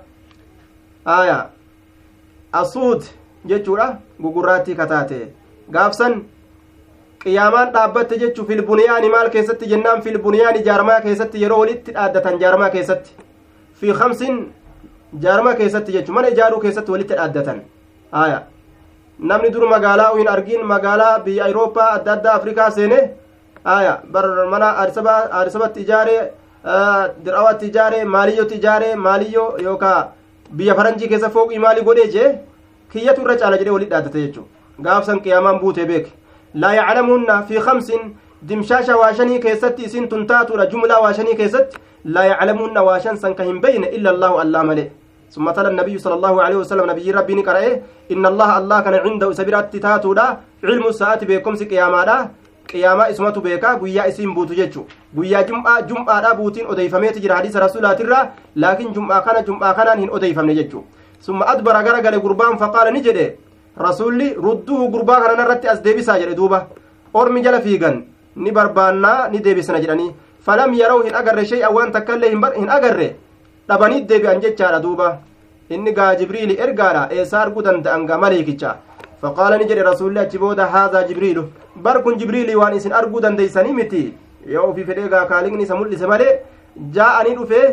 Aya asuud jechuudha gugurraattii kataate. Gaafsan qiyaamaan dhaabbatte jechu filbuniyaani maal keessatti jennaan filbuniyaani jaarmaa keessatti yeroo walitti dhaaddatan jaarmaa keessatti fi kamsin jaarmaa keessatti jechu mana ijaaruu keessatti walitti dhaaddatan aya namni dur magaalaa hin argin magaalaa biyya ayirooppaa adda addaa afrikaa seene aya bar mana aadisabatti ijaare dirawatti ijaare maaliyyotti ijaare maaliyyoo yookaa biyya faranjii keessa fooqii maalii godhee jee kiyyatu irra caala jedhee walitti dhaaddate jechuudha gaafsan qiyaamaan buutee beeke kamsin dimshaasha waashanii keessatti isin tun taatuudha jumlaa waashanii keessatti laa yaclamuunna waashan san ka hin beyne illa allaahu allaa male ثم تلا النبي صلى الله عليه وسلم نبي ربي نقرأ إن الله الله كان عنده سبيرات تاتودا علم الساعة بكم قياما قياما اسمته بيكا قويا اسم بوتو جيتشو قويا جمعة جمعة بوتين أديفميت جرى حديث رسولات الرا لكن جمعة كان جمعة كان هن أديفمني جيتشو ثم أدبر غرقل قربان فقال نجده rasuulli rudduhu gurbaa kana irratti as deebisaa jedhe duuba. Ormi jala fiigan. Ni barbaannaa ni deebisna jedhanii. Falam yeroo hin agarre shay'an waan takka illee hin agarre. Dhabanii deebi'an jechaadha duuba. Inni gaa jibriili ergaadha. Eessaa arguu danda'an gaa maleekicha faqaala ni jedhe rasuulli achi booda haadhaa jibriilu bar kun jibriilii waan isin arguu dandeeysanii miti? Yoo ofii fedhee gaa kaaliqni isa mul'ise malee jaa'anii dhufee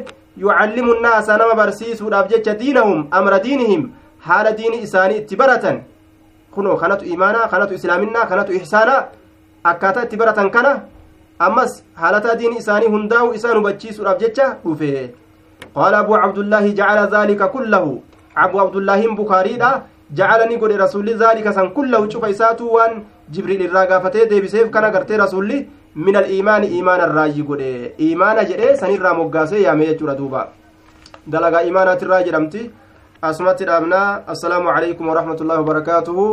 yucallimu nnaasa nama barsiisuudhaaf jecha diinahum amra diinihim haala diini isaanii itti baratan kunoo kanatu imaanaa kanatu islaaminaa kanatu ihsaanaa akkaataa itti baratan kana ammas haalataa diini isaanii hundaa'u isaan hubachiisuudhaaf jecha dhufe qaala abuu cabdullaahi jacala dhaalika kullahu abuu abdullaahiin bukaariidha jacalani godhe rasulli dhaalika san kullahu cufa isaatu waan jibriil irraa gaafatee deebiseef kana gartee rasulli min aliimaani iimaana irraayyi godhe iimaana jedhe sanirraa moggaasee yaame jechuudha duuba dalagaa iimaanaatirraa jedhamti asumatti dhaabnaa assalaamu calaykum waraxmatullaahi wabarakaatuhu